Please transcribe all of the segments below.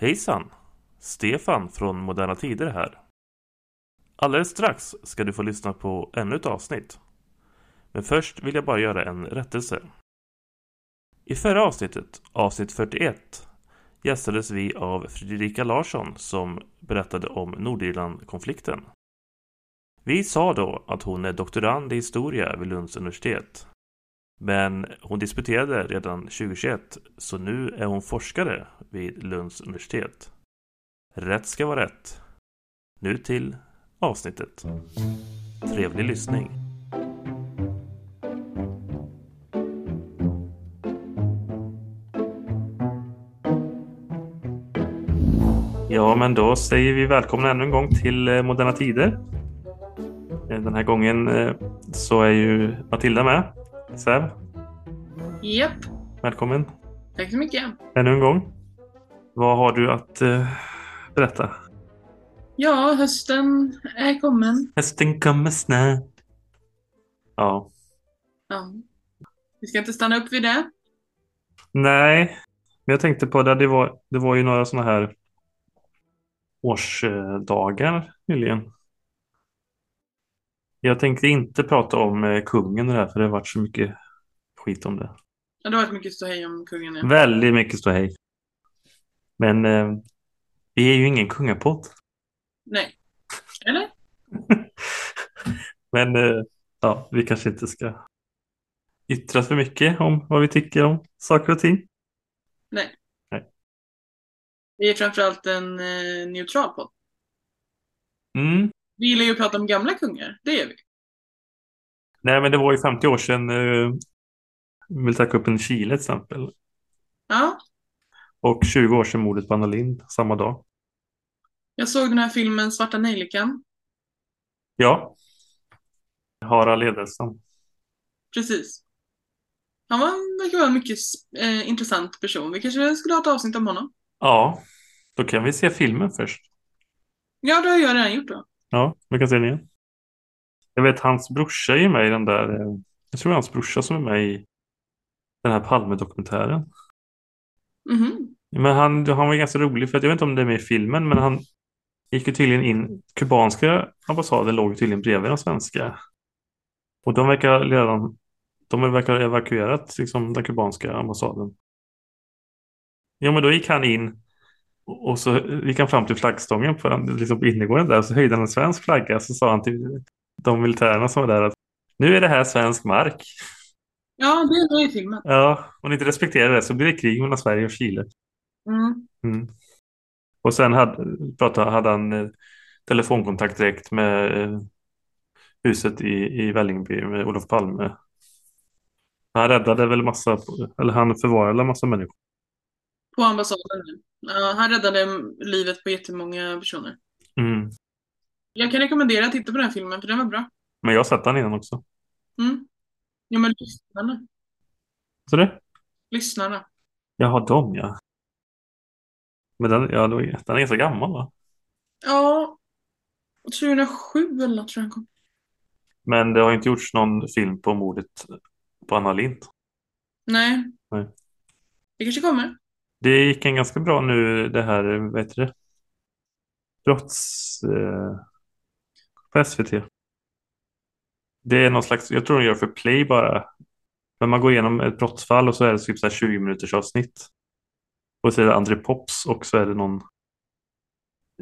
Hejsan! Stefan från Moderna Tider här. Alldeles strax ska du få lyssna på ännu ett avsnitt. Men först vill jag bara göra en rättelse. I förra avsnittet, avsnitt 41, gästades vi av Fredrika Larsson som berättade om Nordirlandkonflikten. Vi sa då att hon är doktorand i historia vid Lunds universitet. Men hon disputerade redan 2021 så nu är hon forskare vid Lunds universitet. Rätt ska vara rätt. Nu till avsnittet. Trevlig lyssning. Ja, men då säger vi välkomna ännu en gång till eh, Moderna Tider. Eh, den här gången eh, så är ju Matilda med. Säv, Japp, välkommen tack så mycket. ännu en gång. Vad har du att eh, berätta? Ja, hösten är kommen. Hösten kommer snabbt. Ja. Ja. Vi ska inte stanna upp vid det. Nej, men jag tänkte på det. Det var, det var ju några sådana här årsdagar nyligen. Jag tänkte inte prata om eh, kungen och det här, för det har varit så mycket skit om det. Ja, det har varit mycket ståhej om kungen. Ja. Väldigt mycket ståhej. Men eh, vi är ju ingen kungapodd. Nej. Eller? Men eh, ja, vi kanske inte ska yttra för mycket om vad vi tycker om saker och ting. Nej. Nej. Vi är framförallt en eh, neutral podd. Mm. Vi gillar ju att prata om gamla kungar. Det gör vi. Nej, men det var ju 50 år sedan eh, militärkuppen i Chile till exempel. Ja, Och 20 år sedan mordet på Anna Lindh samma dag. jag såg den här filmen Svarta nejlikan. Ja. Harald Edelstam. Precis. Han var, verkar vara en mycket eh, intressant person. Vi kanske skulle ha ett avsnitt om honom. Ja, då kan vi se filmen först. Ja, det har jag redan gjort då. Ja, vi kan se den igen. Jag vet hans brorsa är med i den där. eh, Jag tror det är hans brorsa som är med i den här Palme-dokumentären. Mhm. Men han, han var ganska rolig för att jag vet inte om det är med i filmen men han gick ju tydligen in. Kubanska ambassaden låg tydligen bredvid den svenska. Och de verkar redan de verkar ha evakuerat liksom, den kubanska ambassaden. Ja men då gick han in och så gick han fram till flaggstången på, den, liksom innergården där och så höjde han en svensk flagga så sa han till de militärerna som var där att nu är det här svensk mark. Ja, det är med i filmen. Ja, om ni inte respekterar det så blir det krig mellan Sverige och Chile. Mm. Mm. Och sen hade, pratade, hade han eh, telefonkontakt direkt med eh, huset i, i Vällingby med Olof Palme. Han räddade väl massa, eller han förvarade massa människor. På ambassaden. Ja, han räddade livet på jättemånga personer. Mm. Jag kan rekommendera att titta på den här filmen för den var bra. Men jag har sett den innan också. Mm. Ja, men lyssnarna. Så det? Lyssnarna. Jaha, de ja. Men den, ja, den är ganska gammal va? Ja, 2007 eller något tror jag den kom. Men det har inte gjorts någon film på mordet på Anna Lindh. Nej. Nej. Det kanske kommer. Det gick en ganska bra nu det här, vad heter det? Brotts... Eh, på SVT. Det är någon slags, jag tror de gör för play bara. Men man går igenom ett brottsfall och så är det typ så här 20 minuters avsnitt. Och så är det André Pops och så är det någon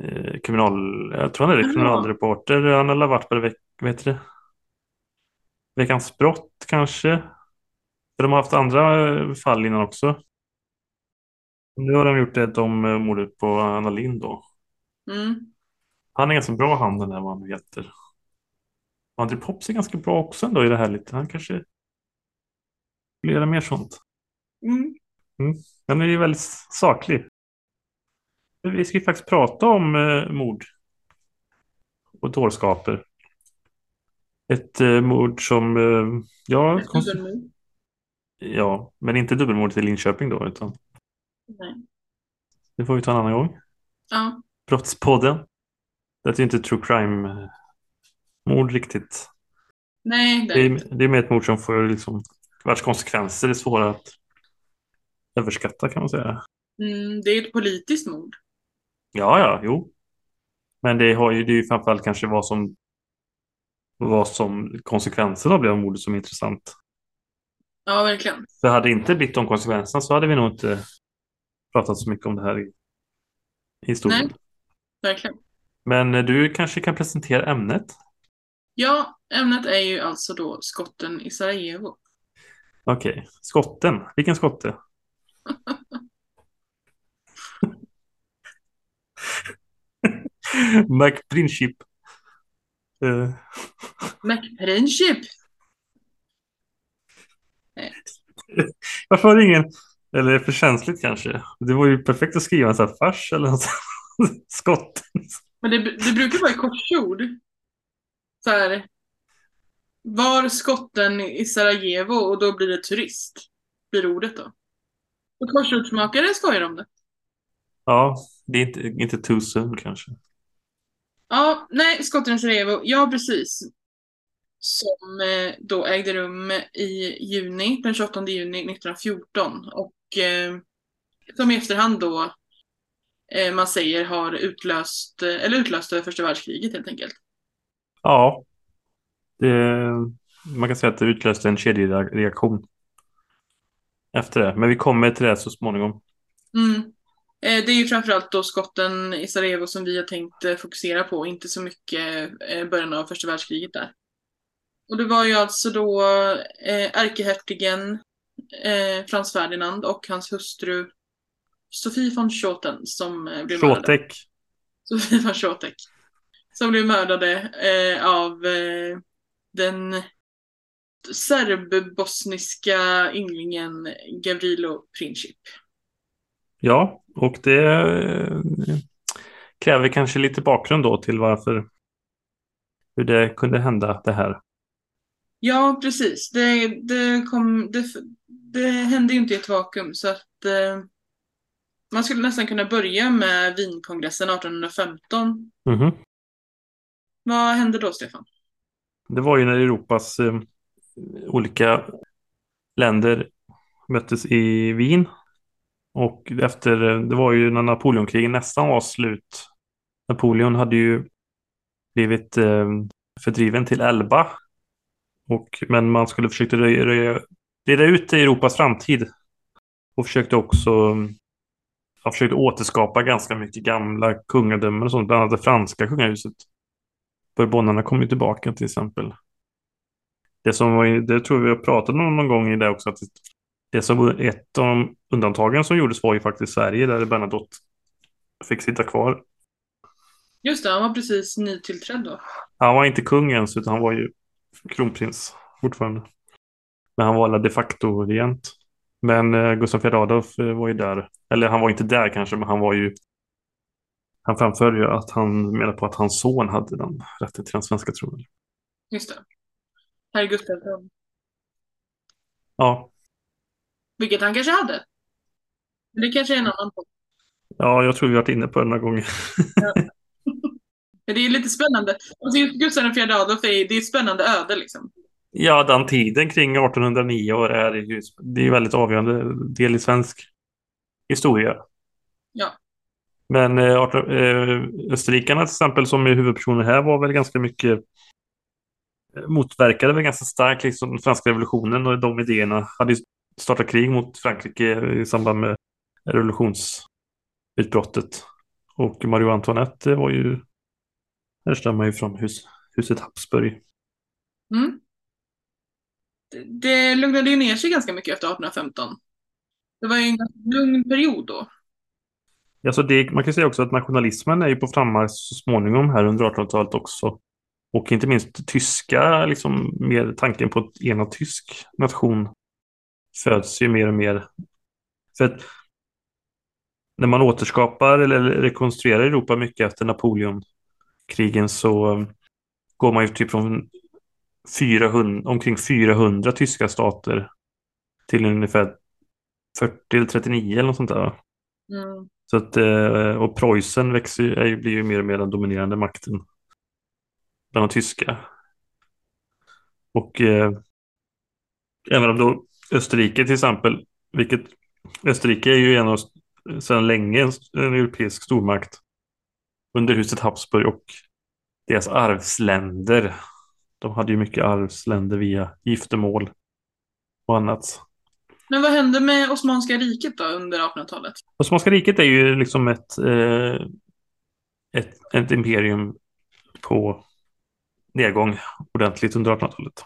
eh, kriminal, jag tror han är det, kriminalreporter. Han har varit på det, vad heter det? Veckans brott kanske. För de har haft andra eh, fall innan också. Nu har de gjort ett om eh, mordet på Anna Lindh då. Mm. Han är ganska bra han den där vad han heter. André Pops är ganska bra också ändå i det här lite. Han kanske vill göra mer sånt. Mm. Den är ju väldigt saklig. Vi ska ju faktiskt prata om eh, mord och dårskaper. Ett eh, mord som, eh, ja, dubbelmord. ja, men inte dubbelmordet i Linköping då, utan Nej. det får vi ta en annan gång. Ja. Brottspodden. Det är ju inte true crime-mord riktigt. Nej, Det det är, det är mer ett mord som får liksom, vars konsekvenser är svåra att överskatta kan man säga. mm, det är ett politiskt mord. Ja, ja, jo. Men det har ju, det är ju framförallt kanske vad som, vad som konsekvenserna av det mordet som är intressant. Ja, verkligen. För hade det inte blivit de konsekvenserna så hade vi nog inte pratat så mycket om det här i historien. Nej. Verkligen. Men eh, du kanske kan presentera ämnet? Ja, ämnet är ju alltså då skotten i Sarajevo. Okej, skotten. Vilken skotte? McPrinchip. Uh, McPrinchip! varför var det ingen, eller för känsligt kanske? Det var ju perfekt att skriva en sån här fars eller något. Skotten. Men det, det brukar vara i korsord. Så här. Var skotten i Sarajevo och då blir det turist. Blir ordet då. Och korsordsmakare skojar om det. Ja, det är inte, inte too soon kanske. Ja, nej, skotten i Sarajevo. Ja, precis. Som eh, då ägde rum i juni, den 28 juni 1914. Och som i efterhand då eh, man säger har utlöst, eh, eller utlöste första världskriget helt enkelt. Ja, det, man kan säga att det utlöste en kedjereaktion efter det. Men vi kommer till det så småningom. Mm. Eh, det är ju framförallt då skotten i Sarajevo som vi har tänkt eh, fokusera på, inte så mycket eh, början av första världskriget där. Och det var ju alltså då ärkehertigen Frans Ferdinand och hans hustru Sofie von Schoten som blev mördade. Sofie von Schotek. Som blev mördade av den serbbosniska ynglingen Gavrilo Princip. Ja, och det eh, kräver kanske lite bakgrund då till varför hur det kunde hända det här. Ja, precis. Det, det, kom, det, det hände ju inte i ett vakuum så att eh, man skulle nästan kunna börja med Wienkongressen 1815. Mm -hmm. Vad hände då, Stefan? Det var ju när Europas eh, olika länder möttes i Wien. Och efter, det var ju när Napoleonkrigen nästan var slut. Napoleon hade ju blivit eh, fördriven till Elba. Och, men man skulle försöka reda ut Europas framtid. Och försökte också jag försökte återskapa ganska mycket gamla kungadömen och sånt, bland annat det franska kungahuset. Bourbonnarna kom ju tillbaka till exempel. Det som var, det tror vi har pratat om någon gång i det också, att det som ett av de undantagen som gjordes var ju faktiskt Sverige, där Bernadotte fick sitta kvar. Just det, han var precis nytillträdd då. Han var inte kung ens, utan han var ju kronprins fortfarande. Men han var de facto regent. Men eh, Gustav II Adolf eh, var ju där. Eller han var inte där kanske, men han var ju... Han framförde ju att han menade på att hans son hade den rätten till den svenska tronen. Just det. Herr Gustav. Ja. Vilket han kanske hade. Det kanske är en annan podd. Ja, jag tror vi varit inne på det några gånger. ja. Det är lite spännande. Alltså just Gustav IV Adolf är, det är ett spännande öde liksom. Ja, den tiden kring 1809 år är ju, det är väldigt avgörande del i svensk historia. Ja. Men eh, eh, österrikarna till exempel som är huvudpersoner här var väl ganska mycket eh, motverkade väl ganska starkt liksom den franska revolutionen och de idéerna hade startat krig mot Frankrike i samband med revolutionsutbrottet. Och Marie Antoinette var ju härstammar ju från hus, huset Habsburg. Mm det lugnade ju ner sig ganska mycket efter 1815. Det var ju en ganska lugn period då. Alltså det, man kan säga också att nationalismen är ju på frammarsch så småningom här under 1800-talet också. Och inte minst tyska, liksom mer tanken på att ena tysk nation föds ju mer och mer. För att när man återskapar eller rekonstruerar Europa mycket efter Napoleonkrigen så går man ju typ från 400, omkring 400 tyska stater till ungefär 40 eller 39 eller något sånt där. Mm. Så att, eh, och Preussen växer, blir ju mer och mer den dominerande makten bland de tyska. Och eh, även om då Österrike till exempel, vilket Österrike är ju en av sedan länge en, en europeisk stormakt. Under huset Habsburg och deras arvsländer. De hade ju mycket arvsländer via giftermål och annat. Men vad hände med Osmanska riket då under 1800-talet? Osmanska riket är ju liksom ett, eh, ett, ett imperium på nedgång ordentligt under 1800-talet.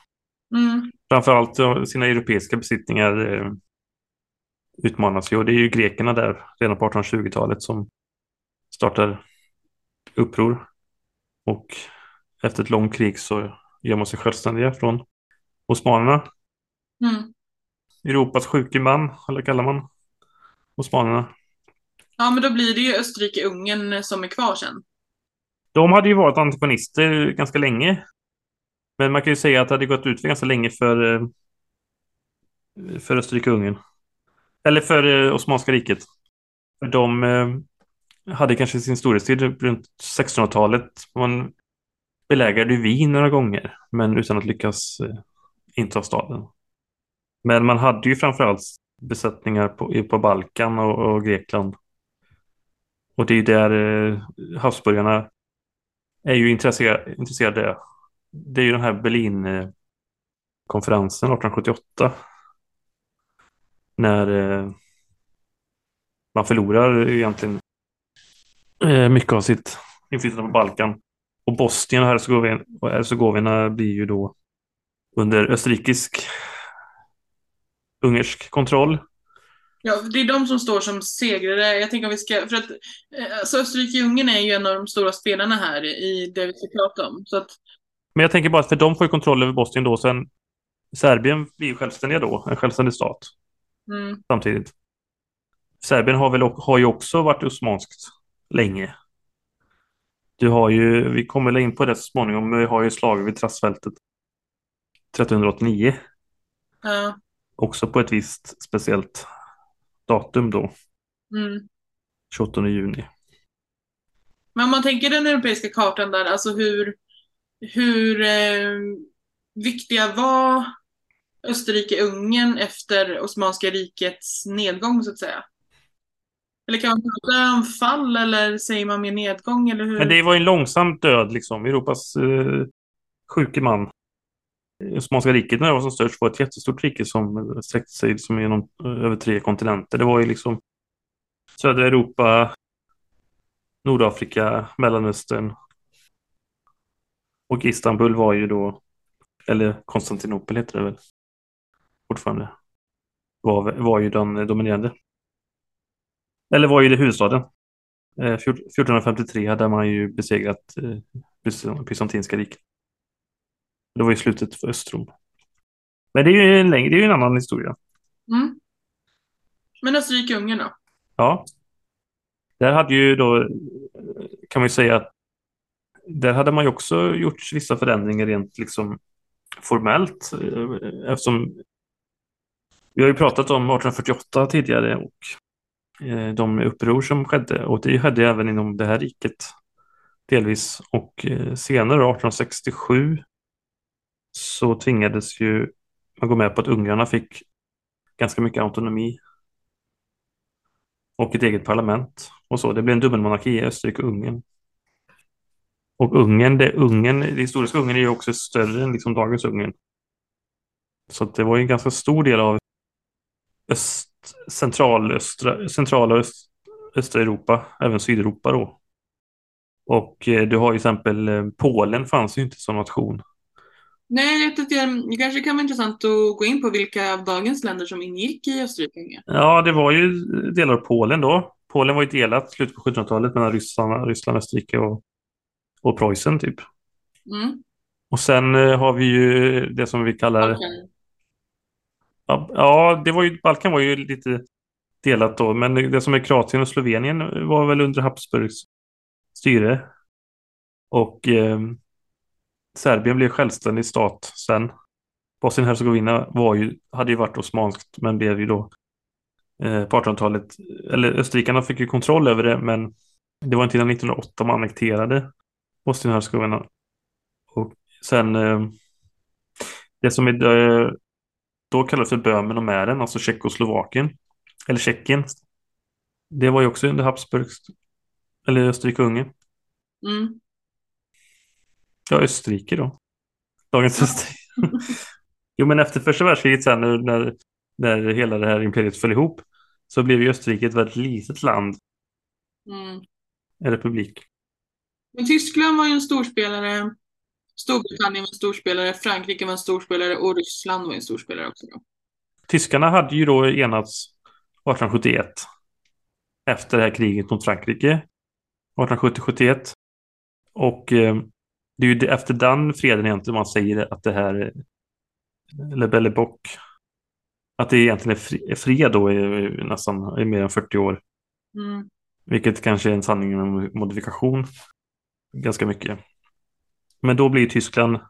Mm. Framförallt sina europeiska besittningar eh, utmanas ju och det är ju grekerna där redan på 1820-talet som startar uppror. Och efter ett långt krig så gör man sig självständiga från osmanerna. Mm. Europas sjuke man, eller kallar man osmanerna. Ja, men då blir det ju Österrike-Ungern som är kvar sen. De hade ju varit antagonister ganska länge. Men man kan ju säga att det hade gått ut för ganska länge för, eh, för Österrike-Ungern. Eller för eh, Osmanska riket. För de eh, hade kanske sin storhetstid runt 1600-talet. Man belägrade Wien några gånger, men utan att lyckas eh, inta staden. Men man hade ju framförallt besättningar på, på Balkan och, och Grekland. Och det är ju där eh, havsburgarna är ju intresserade, intresserade. Det är ju den här Berlinkonferensen 1878. När eh, man förlorar egentligen eh, mycket av sitt inflytande på Balkan. Och Bosnien och Hercegovina blir ju då under österrikisk ungersk kontroll. Ja, det är de som står som segrare. Jag tänker om vi ska, för att eh, alltså Österrike-Ungern är ju en av de stora spelarna här i det vi ska prata om. Så att... Men jag tänker bara att för de får ju kontroll över Bosnien då, sen Serbien blir ju självständiga då, en självständig stat. Mm. Samtidigt. Serbien har, väl, har ju också varit osmanskt länge. Du har ju, vi kommer in på det så småningom, men vi har ju slaget vid Trassfältet 1389. Ja. Också på ett visst speciellt datum då. Mm. 28 juni. Men om man tänker den europeiska kartan där, alltså hur, hur eh, viktiga var Österrike-Ungern efter Osmanska rikets nedgång så att säga? Eller kan man prata om fall eller säger man mer nedgång eller hur? Men det var en långsam död liksom. Europas eh, sjuke man. Osmanska riket när det var som störst var ett jättestort rike som sträckte sig liksom genom eh, över tre kontinenter. Det var ju liksom södra Europa, Nordafrika, Mellanöstern. Och Istanbul var ju då, eller Konstantinopel heter det väl fortfarande, var, var ju den dominerande. Eller var ju det huvudstaden. 1453 hade man ju besegrat eh, bysantinska riket. Det var ju slutet för Östrom. Men det är ju en, längre, det är ju en annan historia. Mm. Men Österrike-Ungern då? Ja. Där hade ju då, kan man ju säga att där hade man ju också gjort vissa förändringar rent liksom formellt. Eh, eftersom vi har ju pratat om 1848 tidigare och eh, Eh, de uppror som skedde och det skedde även inom det här riket delvis. Och eh, senare 1867 så tvingades ju man gå med på att ungrarna fick ganska mycket autonomi och ett eget parlament och så. Det blev en dubbelmonarki i Österrike och Ungern. Och Ungern, det, Ungern, det historiska Ungern är ju också större än liksom dagens Ungern. Så det var ju en ganska stor del av öst, centralöstra, centrala öst, östra Europa, även Sydeuropa då. Och eh, du har ju till exempel eh, Polen fanns ju inte som nation. Nej, jag tyckte det kanske kan vara intressant att gå in på vilka av dagens länder som ingick i Österrike. Ja, det var ju delar av Polen då. Polen var ju delat i slutet på 1700-talet mellan Ryssland, Ryssland Österrike och, och Preussen typ. Mm. Och sen eh, har vi ju det som vi kallar... Balkan. Ja, det var ju, Balkan var ju lite delat då, men det som är Kroatien och Slovenien var väl under Habsburgs styre. Och eh, Serbien blev självständig stat sen. Bosnien-Hercegovina ju, hade ju varit osmanskt men blev ju då eh, på 1800-talet, eller österrikarna fick ju kontroll över det men det var inte innan 1908 man annekterade Bosnien-Hercegovina. Och sen eh, det som är eh, då kallas för Böhmen och Mären, alltså Tjeckoslovakien, eller Tjeckien. Det var ju också under Habsburgs, eller Österrike-Ungern. Mm. Ja, Österrike då. Dagens Österrike. jo, men efter första världskriget sen när, när hela det här imperiet föll ihop så blev ju Österrike ett väldigt litet land. Mm. En republik. Men Tyskland var ju en storspelare. Storbritannien var en storspelare. Frankrike var en storspelare. Och Ryssland var en storspelare också. Då. Tyskarna hade ju då enats 1871. Efter det här kriget mot Frankrike. 1870-71. Och eh, det är ju efter den freden egentligen man säger att det här Le Belle Époque att det egentligen är fred då i, nästan i mer än 40 år. Mm. Vilket kanske är en sanning med modifikation. Ganska mycket. Men då blir Tyskland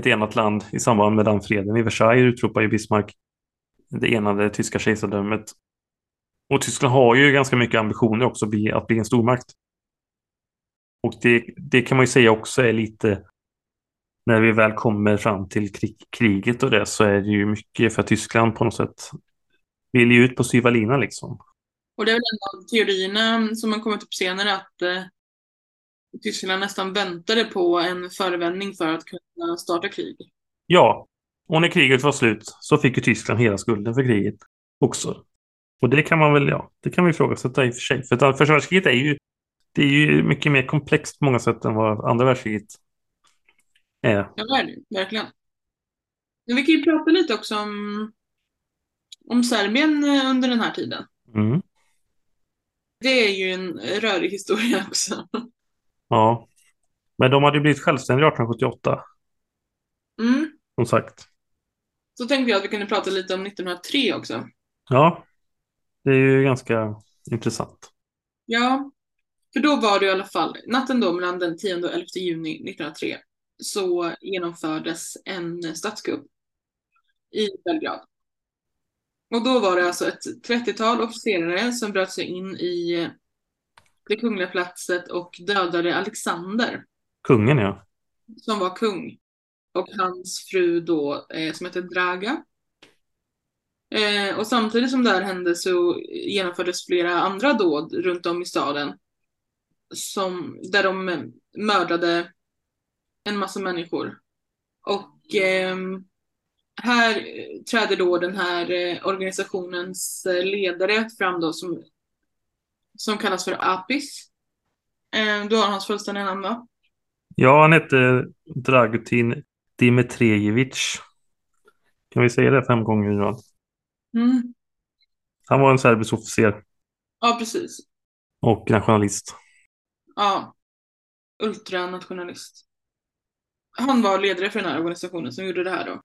ett enat land i samband med den freden. I Versailles utropar ju Bismarck det enade tyska kejsardömet. Och Tyskland har ju ganska mycket ambitioner också att bli, en stormakt. Och det, det kan man ju säga också är lite när vi väl kommer fram till krig, kriget och det så är det ju mycket för Tyskland på något sätt vill ju ut på styva linan liksom. Och det är väl en av teorierna som har kommit upp senare att eh, Tyskland nästan väntade på en förevändning för att kunna starta krig. Ja, och när kriget var slut så fick ju Tyskland hela skulden för kriget också. Och det kan man väl, ja, det kan vi ifrågasätta i och för sig. För att första världskriget är ju, det är ju mycket mer komplext på många sätt än vad andra världskriget är. Ja, det är det. Verkligen. Men vi kan ju prata lite också om, om Serbien eh, under den här tiden. Mm. Det är ju en rörig historia också. Ja. Men de hade ju blivit självständiga 1878. Mm. Som sagt. Så tänkte jag att vi kunde prata lite om 1903 också. Ja. Det är ju ganska intressant. Ja. För då var det i alla fall natten då mellan den 10 och 11 juni 1903 så genomfördes en statskupp i Belgrad. Och då var det alltså ett 30-tal officerare som bröt sig in i det kungliga platset och dödade Alexander. Kungen ja. Som var kung. Och hans fru då eh, som hette Draga. Eh, och samtidigt som det här hände så genomfördes flera andra dåd runt om i staden. Som, där de mördade en massa människor. Och eh, här träder då den här eh, organisationens eh, ledare fram då som, som kallas för Apis. Eh, du har hans fullständiga namn va? Ja, han hette Dragutin Dimitrijevic. Kan vi säga det fem gånger rad? Mm. Han var en serbisk officer. Ja, precis. Och nationalist. Ja. Ultranationalist. Han var ledare för den här organisationen som gjorde det här då.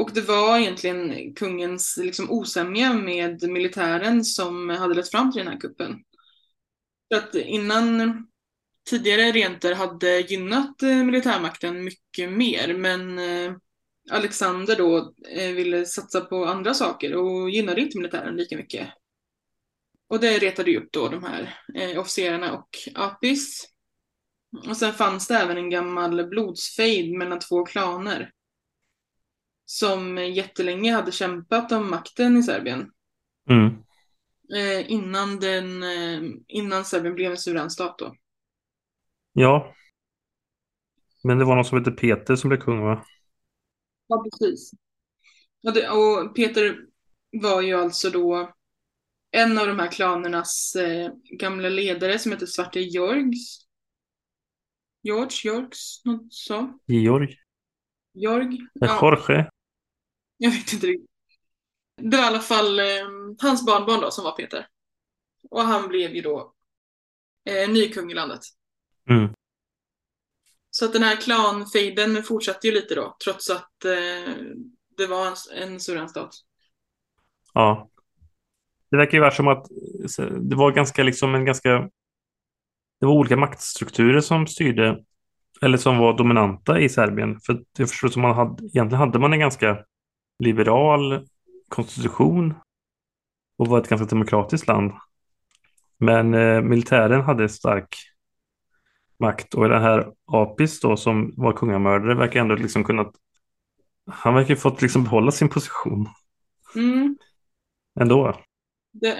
Och det var egentligen kungens liksom, osämja med militären som hade lett fram till den här kuppen. För att innan tidigare renter hade gynnat eh, militärmakten mycket mer, men eh, Alexander då eh, ville satsa på andra saker och gynnade inte militären lika mycket. Och det retade ju upp då de här officerarna och Apis. Och sen fanns det även en gammal blodsfejd mellan två klaner som jättelänge hade kämpat om makten i Serbien. Mm. Eh, innan, den, eh, innan Serbien blev en suverän stat då. Ja. Men det var någon som hette Peter som blev kung va? Ja, precis. Och, det, och Peter var ju alltså då en av de här klanernas eh, gamla ledare som heter Svarte Jorgs. George, Jorgs, något så. Georg. Georg. Ja. Jorge. Jag vet inte riktigt. Det var i alla fall eh, hans barnbarn då som var Peter. Och han blev ju då eh, ny kung i landet. Mm. Så att den här klanfejden fortsatte ju lite då, trots att eh, det var en, en stat. Ja. Det verkar ju vara som att det var ganska liksom en ganska... Det var olika maktstrukturer som styrde, eller som var dominanta i Serbien. För jag förstår som man hade, egentligen hade man en ganska liberal konstitution och var ett ganska demokratiskt land. Men eh, militären hade stark makt och den här Apis då som var kungamördare verkar ändå liksom kunnat han verkar fått liksom behålla sin position. Mm. Ändå. Det,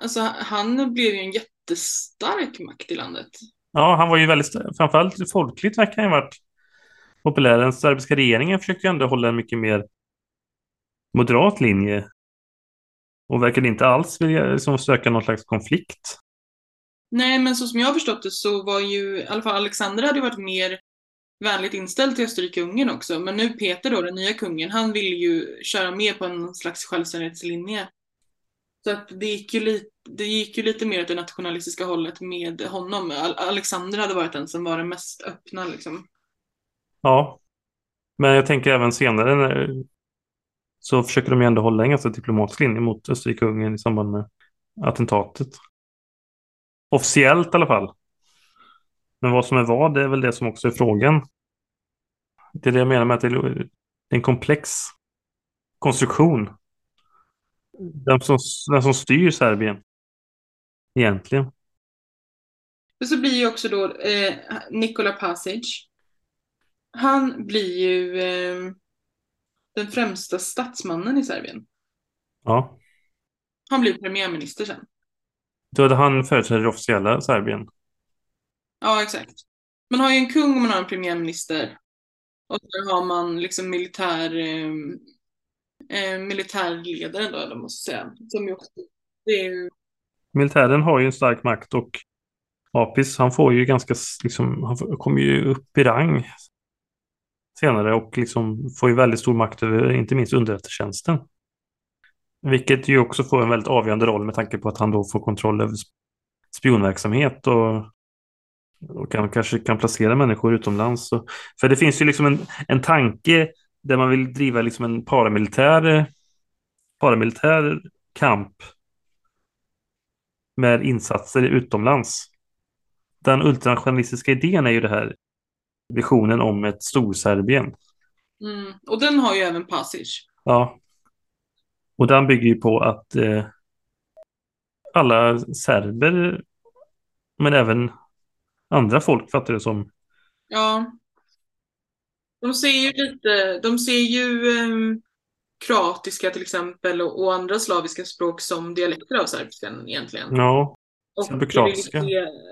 alltså, han blev ju en jättestark makt i landet. Ja, han var ju väldigt, framförallt folkligt verkar han ha varit populär. Den serbiska regeringen försökte ändå hålla en mycket mer moderat linje. Och verkade inte alls vilja liksom, söka någon slags konflikt. Nej, men så som jag har förstått det så var ju, i alla fall Alexander hade varit mer vänligt inställd till Österrike-Ungern också. Men nu Peter då, den nya kungen, han vill ju köra mer på en slags självständighetslinje. Så att det gick ju lite, det gick ju lite mer åt det nationalistiska hållet med honom. Alexander hade varit den som var den mest öppna liksom. Ja. Men jag tänker även senare när, så försöker de ju ändå hålla en ganska diplomatisk linje mot Österrike-Ungern i samband med attentatet. Officiellt i alla fall. Men vad som är vad, det är väl det som också är frågan. Det är det jag menar med att det är en komplex konstruktion. Den som, den som styr Serbien egentligen. Och så blir ju också då eh, Nikola Pasic. Han blir ju eh, den främsta statsmannen i Serbien. Ja. Han blir premiärminister sen. Då hade han företräder det officiella Serbien. Ja, exakt. Man har ju en kung och man har en premiärminister. Och så har man liksom militär eh, eh, militärledaren då, eller måste säga. Som ju också, det är. Militären har ju en stark makt och Apis, han får ju ganska, liksom, han kommer ju upp i rang senare och liksom får ju väldigt stor makt över inte minst underrättelsetjänsten. Vilket ju också får en väldigt avgörande roll med tanke på att han då får kontroll över spionverksamhet och, och kan, kanske kan placera människor utomlands. Så, för det finns ju liksom en, en tanke där man vill driva liksom en paramilitär, paramilitär kamp med insatser utomlands. Den ultranationalistiska idén är ju det här visionen om ett Storserbien. Mm. Och den har ju även Pasic. Ja. Och den bygger ju på att eh, alla serber, men även andra folk fattar det som. Ja. De ser ju lite, de ser ju eh, kroatiska till exempel och, och, andra slaviska språk som dialekter av serbiskan egentligen. Ja. Kroatiska.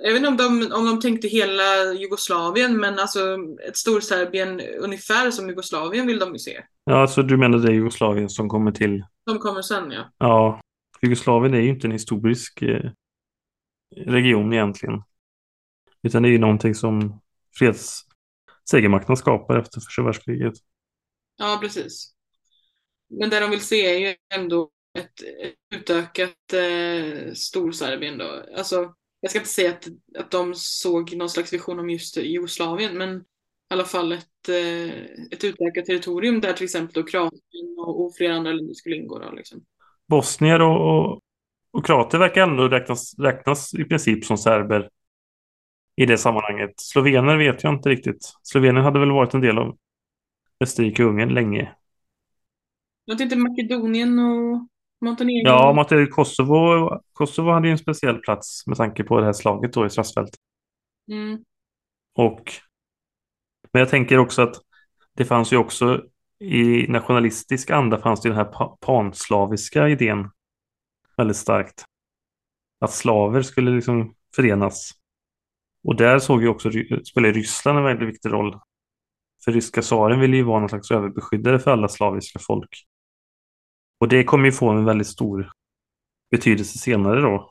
Jag vet inte om de, om de tänkte hela Jugoslavien, men alltså ett Storserbien ungefär som Jugoslavien vill de ju se. Ja, alltså du menar det Jugoslavien som kommer till? Som kommer sen, ja. Ja. Jugoslavien är ju inte en historisk eh, region egentligen. Utan det är ju någonting som freds segermakten skapar efter första världskriget. Ja, precis. Men det de vill se är ju ändå ett, utökat eh, Storserbien då. Alltså, jag ska inte säga att, att de såg någon slags vision om just Jugoslavien, men i alla fall ett, eh, ett utökat territorium där till exempel då Kroatien och, och flera andra länder skulle ingå. Då, liksom. Bosnier och, och, och kroater verkar ändå räknas, räknas i princip som serber i det sammanhanget. Slovener vet jag inte riktigt. Slovenien hade väl varit en del av Österrike och Ungern länge. Jag tänkte Makedonien och Montenegro? Ja, Montenegro, Kosovo, Kosovo hade ju en speciell plats med tanke på det här slaget då i Strassfält. Mm. Och men jag tänker också att det fanns ju också i nationalistisk anda fanns det den här panslaviska idén väldigt starkt. Att slaver skulle liksom förenas. Och där såg ju också, spelade Ryssland en väldigt viktig roll. För ryska tsaren ville ju vara någon slags överbeskyddare för alla slaviska folk. Och det kommer ju få en väldigt stor betydelse senare då.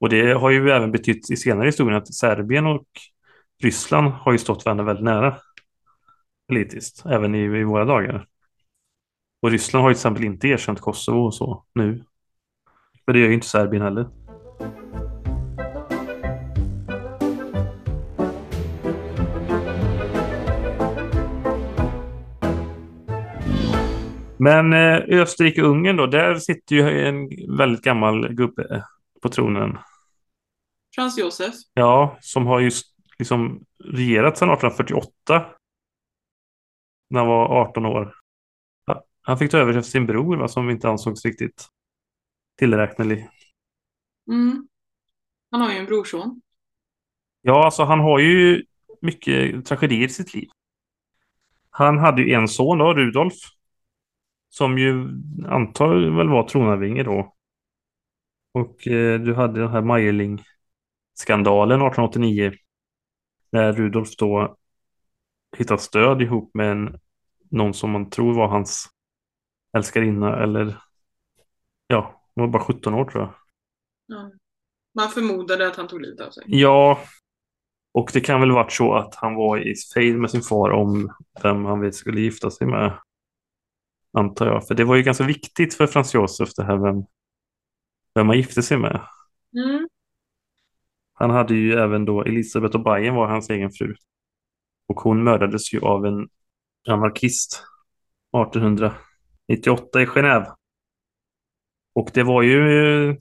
Och det har ju även betytt i senare historien att Serbien och Ryssland har ju stått varandra väldigt nära politiskt, även i, i våra dagar. Och Ryssland har ju till exempel inte erkänt Kosovo och så nu. men det gör ju inte Serbien heller. Men eh, Österrike-Ungern då, där sitter ju en väldigt gammal gubbe på tronen. Frans Josef. Ja, som har just liksom regerat sedan 1848. När han var 18 år. Han fick ta över efter sin bror, va, som inte ansågs riktigt tillräknelig. Mm. Han har ju en brorson. Ja, alltså han har ju mycket tragedier i sitt liv. Han hade ju en son då, Rudolf. Som ju antar väl var tronarvinge då. Och eh, du hade den här Meierling skandalen 1889. När Rudolf då hittat stöd ihop med en, någon som man tror var hans älskarinna eller ja, hon var bara 17 år tror jag. Ja. Man förmodade att han tog livet av sig. Ja, och det kan väl varit så att han var i fejd med sin far om vem han skulle gifta sig med. Antar jag. För det var ju ganska viktigt för Frans Josef det här vem, vem man gifte sig med. Mm. Han hade ju även då Elisabeth O'Brien var hans egen fru. Och hon mördades ju av en anarkist 1898 i Genève. Och det var ju eh,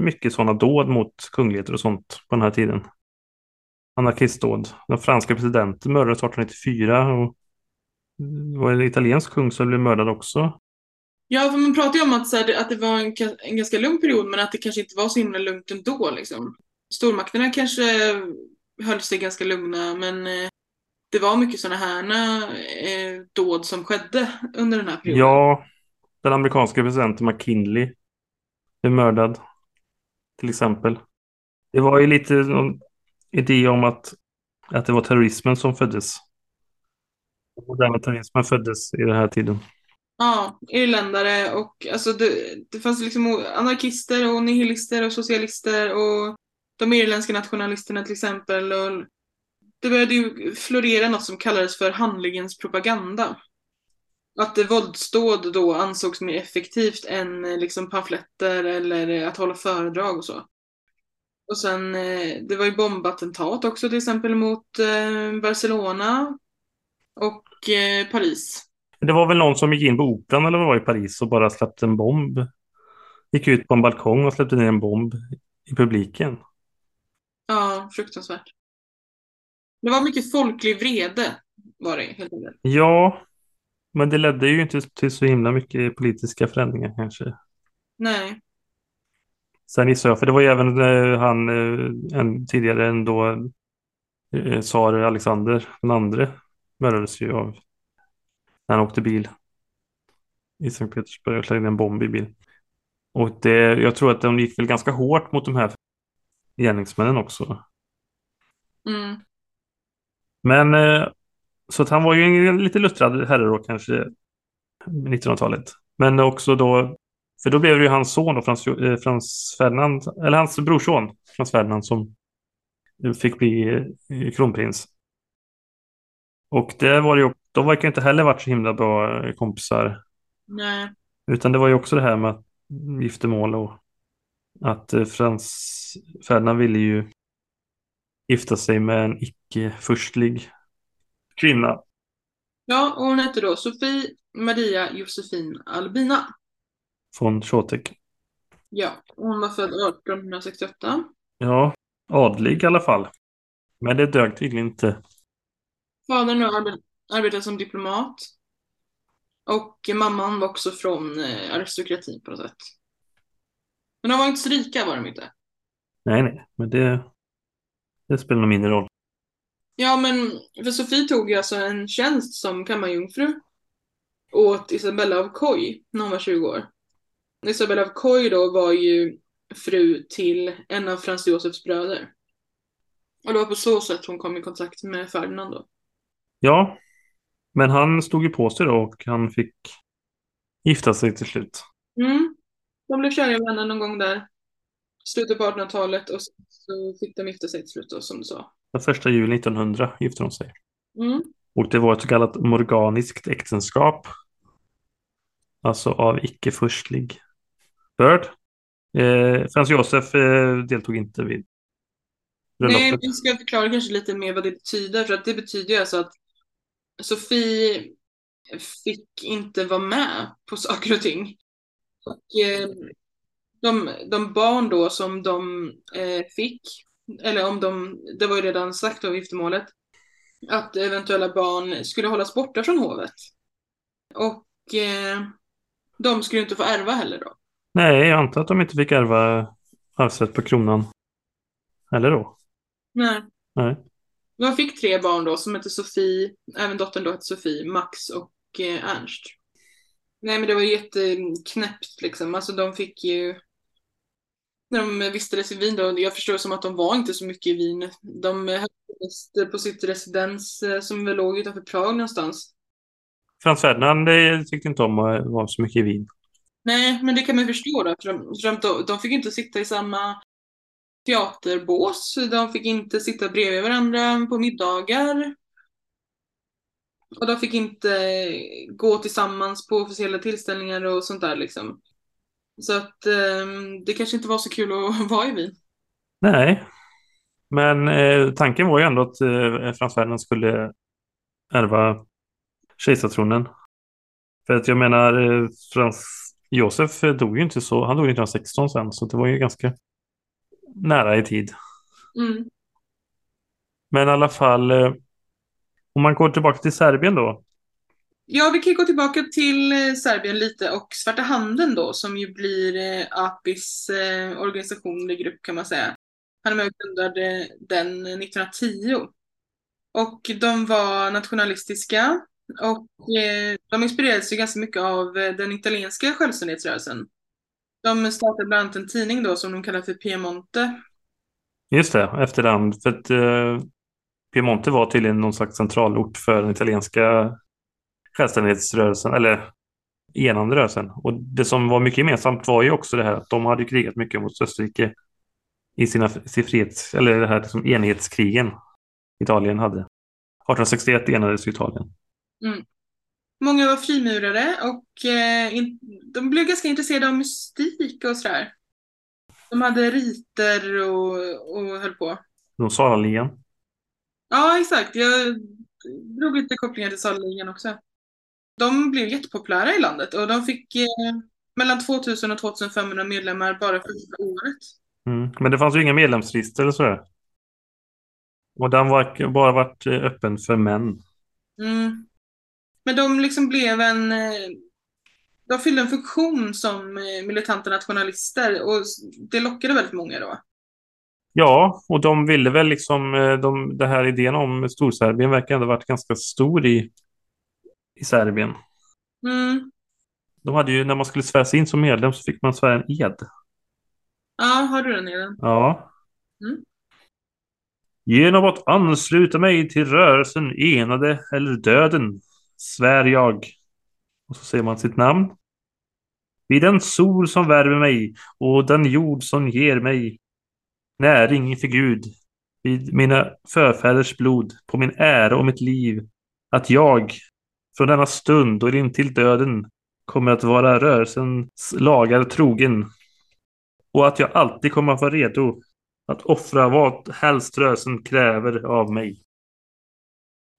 mycket sådana dåd mot kungligheter och sånt på den här tiden. Anarkistdåd. Den franska presidenten mördades 1894 och det var en italiensk kung som blev mördad också. Ja, för man pratar ju om att, så här, att det var en, en ganska lugn period men att det kanske inte var så himla lugnt ändå. Liksom. Stormakterna kanske höll sig ganska lugna men eh, det var mycket sådana här eh, dåd som skedde under den här perioden. Ja, den amerikanska presidenten McKinley blev mördad. Till exempel. Det var ju lite någon idé om att, att det var terrorismen som föddes. Den moderna föddes i den här tiden. Ja, irländare och alltså det, det fanns liksom anarkister och nihilister och socialister och de irländska nationalisterna till exempel. Och det började ju florera något som kallades för handlingens propaganda. Att våldsdåd då ansågs mer effektivt än eh, liksom pamfletter eller eh, att hålla föredrag och så. Och sen, eh, det var ju bombattentat också till exempel mot Barcelona och eh, Paris. Det var väl någon som gick in på operan eller vad var i Paris och bara släppte en bomb. Gick ut på en balkong och släppte ner en bomb i publiken. Ja, fruktansvärt. Det var mycket folklig vrede var det helt enkelt. Ja, men det ledde ju inte till så himla mycket politiska förändringar kanske. Nej. Sen gissar jag, för det var ju även eh, han eh, en, tidigare än då eh, tsar Alexander den andre mördades ju av när han åkte bil i Sankt Petersburg och slängde en bomb i bil. Och det, jag tror att de gick väl ganska hårt mot de här gärningsmännen också. Mm. Men eh, så att han var ju en lite luttrad herre då kanske 1900-talet. Men också då, för då blev det ju hans son då, Frans, eh, Frans Ferdinand, eller hans brorson Frans Ferdinand som fick bli eh, kronprins. Och det var ju, de verkar inte heller varit så himla bra kompisar. Nej. Utan det var ju också det här med giftermål och att Frans Ferdinand ville ju gifta sig med en icke-furstlig kvinna. Ja, och hon hette då Sofie Maria Josefin Albina. Från Chotek. Ja, hon var född 1868. Ja, adlig i alla fall. Men det dög tydligen inte. Fadern har arbetat som diplomat. Och mamman var också från eh, aristokratin på något sätt. Men de var inte så rika var de inte. Nej, nej, men det, det spelar nog mindre roll. Ja, men för Sofie tog ju alltså en tjänst som kammarjungfru åt Isabella av Coy när hon var 20 år. Isabella av Coy då var ju fru till en av Frans Josefs bröder. Och det var på så sätt hon kom i kontakt med Ferdinand då. Ja, men han stod ju på sig då och han fick gifta sig till slut. Mm. De blev kära i varandra någon gång där. Slutet på 1800-talet och så fick de gifta sig till slut då, som du sa. Den första juli 1900 gifte de sig. Mm. Och det var ett så kallat morganiskt äktenskap. Alltså av icke-förstlig börd. Eh, Frans Josef eh, deltog inte vid bröllopet. Nej, vi ska förklara kanske lite mer vad det betyder. För att det betyder alltså att Sofie fick inte vara med på saker och ting. Och, eh, de, de barn då som de eh, fick, eller om de, det var ju redan sagt av giftermålet, att eventuella barn skulle hållas borta från hovet. Och eh, de skulle inte få ärva heller då. Nej, jag antar att de inte fick ärva arvsrätt på kronan. Eller då? Nej. Nej. De fick tre barn då som hette Sofie, även dottern då hette Sofie, Max och eh, Ernst. Nej men det var jätteknäppt liksom. Alltså de fick ju när de vistades i Wien då. Jag förstår som att de var inte så mycket i Wien. De höll på sitt residens eh, som väl låg utanför Prag någonstans. Frans Ferdinand tyckte inte om att vara så mycket i Wien. Nej, men det kan man förstå då. För de, för de, de fick inte sitta i samma teaterbås. De fick inte sitta bredvid varandra på middagar. Och de fick inte gå tillsammans på officiella tillställningar och sånt där liksom. Så att eh, det kanske inte var så kul att vara i Wien. Nej, men eh, tanken var ju ändå att eh, Frans Ferdinand skulle ärva kejsartronen. För att jag menar, eh, Frans Josef dog ju inte så, han dog 1916 sen, så det var ju ganska nära i tid. Mm. Men i alla fall, eh, om man går tillbaka till Serbien då. Ja, vi kan gå tillbaka till eh, Serbien lite och Svarta Handen då, som ju blir eh, APIs organisation eller grupp kan man säga. Han är med och grundade den 1910. Och de var nationalistiska och de inspirerades ju ganska mycket av den italienska självständighetsrörelsen. De startade bland annat en tidning då som de kallar för Piemonte. Just det, efterhand. För att eh, Piemonte var tydligen någon slags centralort för den italienska självständighetsrörelsen, eller enande rörelsen. Och det som var mycket gemensamt var ju också det här att de hade krigat mycket mot Österrike i sina sin frihets, eller det här liksom enhetskrigen Italien hade. 1861 enades Italien. Mm. Många var frimurare och eh, in, de blev ganska intresserade av mystik och sådär. De hade riter och, och höll på. De Salaligan. Ja, exakt. Jag drog lite kopplingar till Salaligan också. De blev jättepopulära i landet och de fick eh, mellan 2000 och 2500 medlemmar bara första året. Mm. Men det fanns ju inga medlemsregister eller sådär. Och den var bara varit eh, öppen för män. Mm. Men de liksom blev en... eh, De fyllde en funktion som eh, militanta nationalister och det lockade väldigt många då. Ja, och de ville väl liksom, eh, de, det här idén om Storserbien verkar ändå varit ganska stor i, i Serbien. Mm. De hade ju, när man skulle svära sig in som medlem så fick man svära en ed. Ja, har du den Elin? Ja. Mm. Genom att ansluta mig till rörelsen enade eller döden svär jag. Och så säger man sitt namn. Vid den sol som värmer mig och den jord som ger mig näring inför Gud. Vid mina förfäders blod, på min ära och mitt liv. Att jag från denna stund och in till döden kommer att vara rörelsens lagar trogen. Och att jag alltid kommer att vara redo att offra vad helst rörelsen kräver av mig.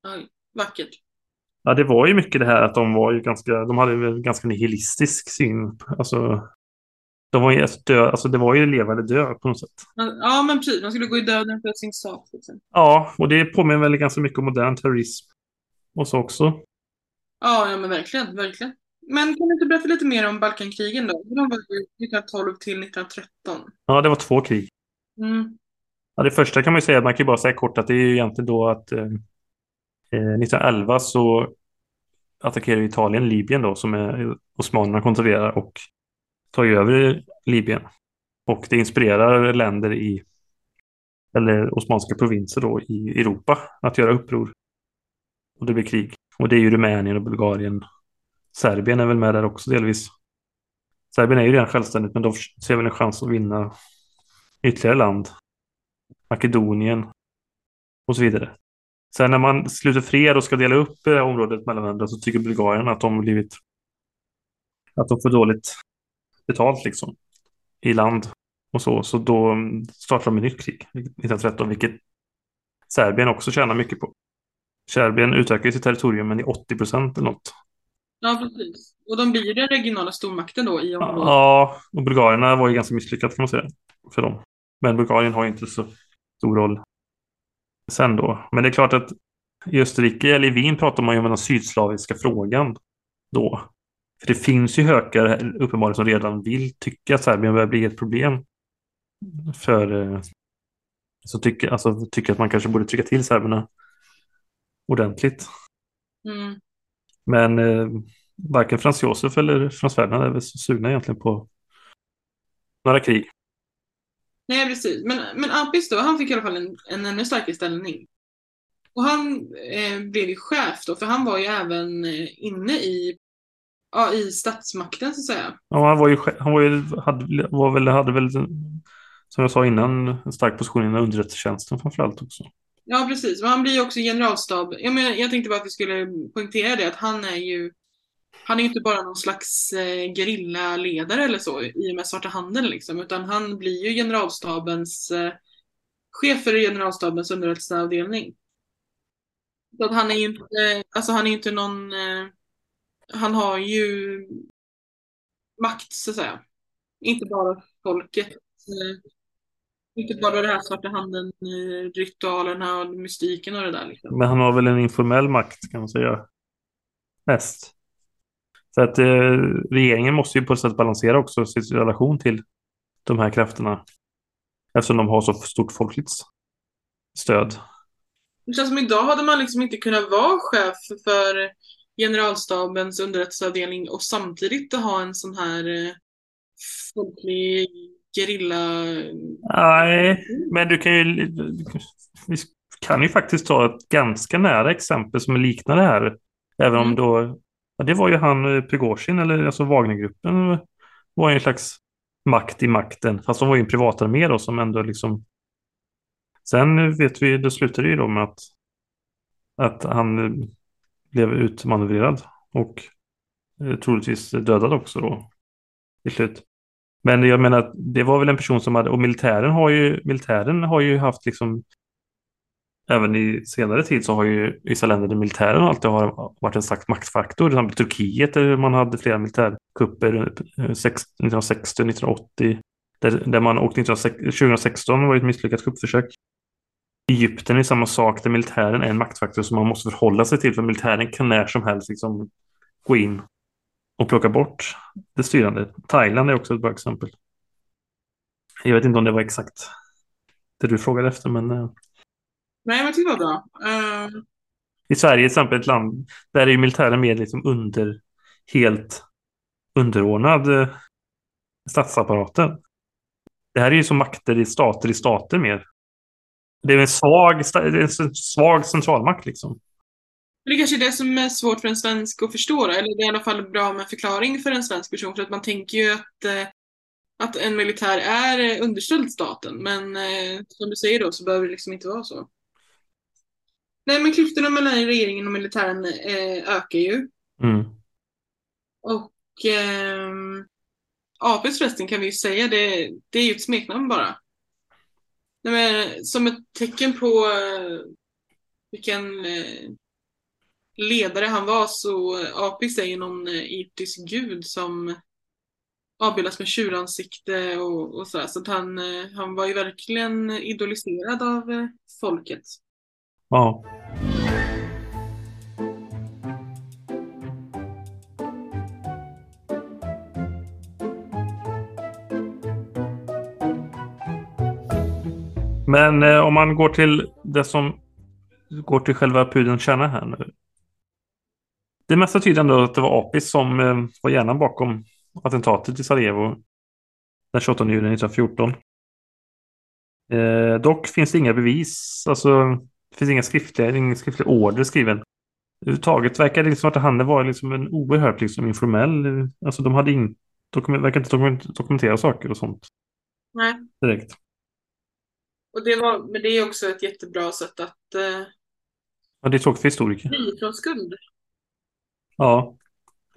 Oj, vackert. Ja, det var ju mycket det här att de var ju ganska, de hade en ganska nihilistisk syn. Alltså, de var ju alltså dö, alltså det var ju leva eller dö på något sätt. Ja, men precis. Man skulle gå i döden för sin sak. Liksom. Ja, och det påminner väl ganska mycket om modern terrorism. Och så också. Ja, ja, men verkligen, verkligen. Men kan du inte berätta lite mer om Balkankrigen då? De var ju 1912 till 1913. Ja, det var två krig. Mm. Ja, det första kan man ju säga, man kan ju bara säga kort att det är ju egentligen då att eh, Eh, 1911 så attackerar Italien Libyen då som är, osmanerna kontrollerar och tar över Libyen. Och det inspirerar länder i, eller osmanska provinser då i Europa att göra uppror. Och det blir krig. Och det är ju Rumänien och Bulgarien. Serbien är väl med där också delvis. Serbien är ju redan självständigt men de ser väl en chans att vinna ytterligare land. Makedonien och så vidare. Sen när man sluter fred och ska dela upp det här området mellan varandra så tycker Bulgarien att de har blivit att de får dåligt betalt liksom i land och så. Så då startar de ett nytt krig 1913, vilket Serbien också tjänar mycket på. Serbien utökar sitt territorium med 80 procent eller något. Ja, precis. Och de blir ju den regionala stormakten då i området. Ja, och Bulgarierna var ju ganska misslyckat kan man säga för dem. Men Bulgarien har ju inte så stor roll sen då. Men det är klart att i Österrike eller i Wien pratar man ju om den sydslaviska frågan då. För det finns ju hökar uppenbarligen som redan vill tycka att Serbien börjar bli ett problem. För eh, så tycker, alltså, tycker att man kanske borde trycka till serberna ordentligt. Mm. Men eh, varken Frans Josef eller Frans Ferdinand är väl sugna egentligen på några krig. Nej, precis. Men, men Apis då, han fick i alla fall en, en ännu starkare ställning. Och han eh, blev ju chef då, för han var ju även eh, inne i, ja, i statsmakten så att säga. Ja, han var ju, han var ju, hade, var väl, hade väl, som jag sa innan, en stark position inom underrättelsetjänsten framförallt också. Ja, precis. Men han blir ju också generalstab. Jag, menar, jag tänkte bara att vi skulle poängtera det, att han är ju han är ju inte bara någon slags eh, gerillaledare eller så i och med svarta handeln liksom, utan han blir ju generalstabens eh, chef för generalstabens underrättelseavdelning. Så att han är ju inte, alltså han är inte någon, eh, han har ju makt så att säga. Inte bara folket. Eh, inte bara det här svarta handeln, eh, ritualerna och mystiken och det där. Liksom. Men han har väl en informell makt kan man säga. Mest. För att eh, regeringen måste ju på ett sätt balansera också sin relation till de här krafterna. Eftersom de har så stort folkligt stöd. Det känns som idag hade man liksom inte kunnat vara chef för generalstabens underrättelseavdelning och samtidigt ha en sån här eh, folklig gerilla... Nej, men du kan ju... Vi kan ju faktiskt ta ett ganska nära exempel som liknar det här. Även om Mm. då... Ja, det var ju han eh, Prigozjin, eller alltså Wagnergruppen, eh, var ju en slags makt i makten. Fast de var ju en privatarmé då som ändå liksom... Sen eh, vet vi, det slutade ju då med att, att han blev utmanövrerad och troligtvis dödad också då i slut. Men jag menar, det var väl en person som hade, och militären har ju, militären har ju haft liksom, även i senare tid så har ju vissa länder där militären alltid har varit en slags maktfaktor. Till exempel Turkiet där man hade flera militärkupper 1960 1980. Eh, där, där man, åkte 2016 var det ett misslyckat kuppförsök. Egypten är samma sak, där militären är en maktfaktor som man måste förhålla sig till, för militären kan när som helst liksom gå in och plocka bort det styrande. Thailand är också ett bra exempel. Jag vet inte om det var exakt det du frågade efter, men eh, Nej, men det var bra. Eh, i Sverige till exempel ett land där är ju militären mer liksom under, helt underordnad eh, statsapparaten. Det här är ju som makter i stater i stater mer. Det är en svag, en svag centralmakt liksom. Det kanske är det som är svårt för en svensk att förstå, eller det är i alla fall bra med förklaring för en svensk person, för att man tänker ju att, eh, att en militär är underställd staten, men eh, som du säger då så behöver det liksom inte vara så. Nej, men klyftorna mellan regeringen och militären eh, ökar ju. Mm. Och ehm, APs förresten kan vi ju säga, det, det är ju ett smeknamn bara. Nej, men, som ett tecken på eh, vilken eh, ledare han var så eh, Apis är ju någon eh, egyptisk gud som avbildas med tjuransikte och, och sådär. Så att han, eh, han var ju verkligen idoliserad av eh, folket. Ja. Men eh, om man går till det som går till själva pudelns kärna här nu. Det mesta tyder ändå att det var Apis som eh, var hjärnan bakom attentatet i Sarajevo den 28 juni 1914. Eh, dock finns det inga bevis, alltså det finns inga skriftliga, ingen skriftlig order skriven. Överhuvudtaget verkar det liksom att han var liksom en oerhört liksom informell, alltså de hade in, dokument, verkar inte dokument, dokumentera saker och sånt Nej. direkt. Och det var, men det är också ett jättebra sätt att eh, Ja, det är tråkigt för historiker. fly från skuld. Ja.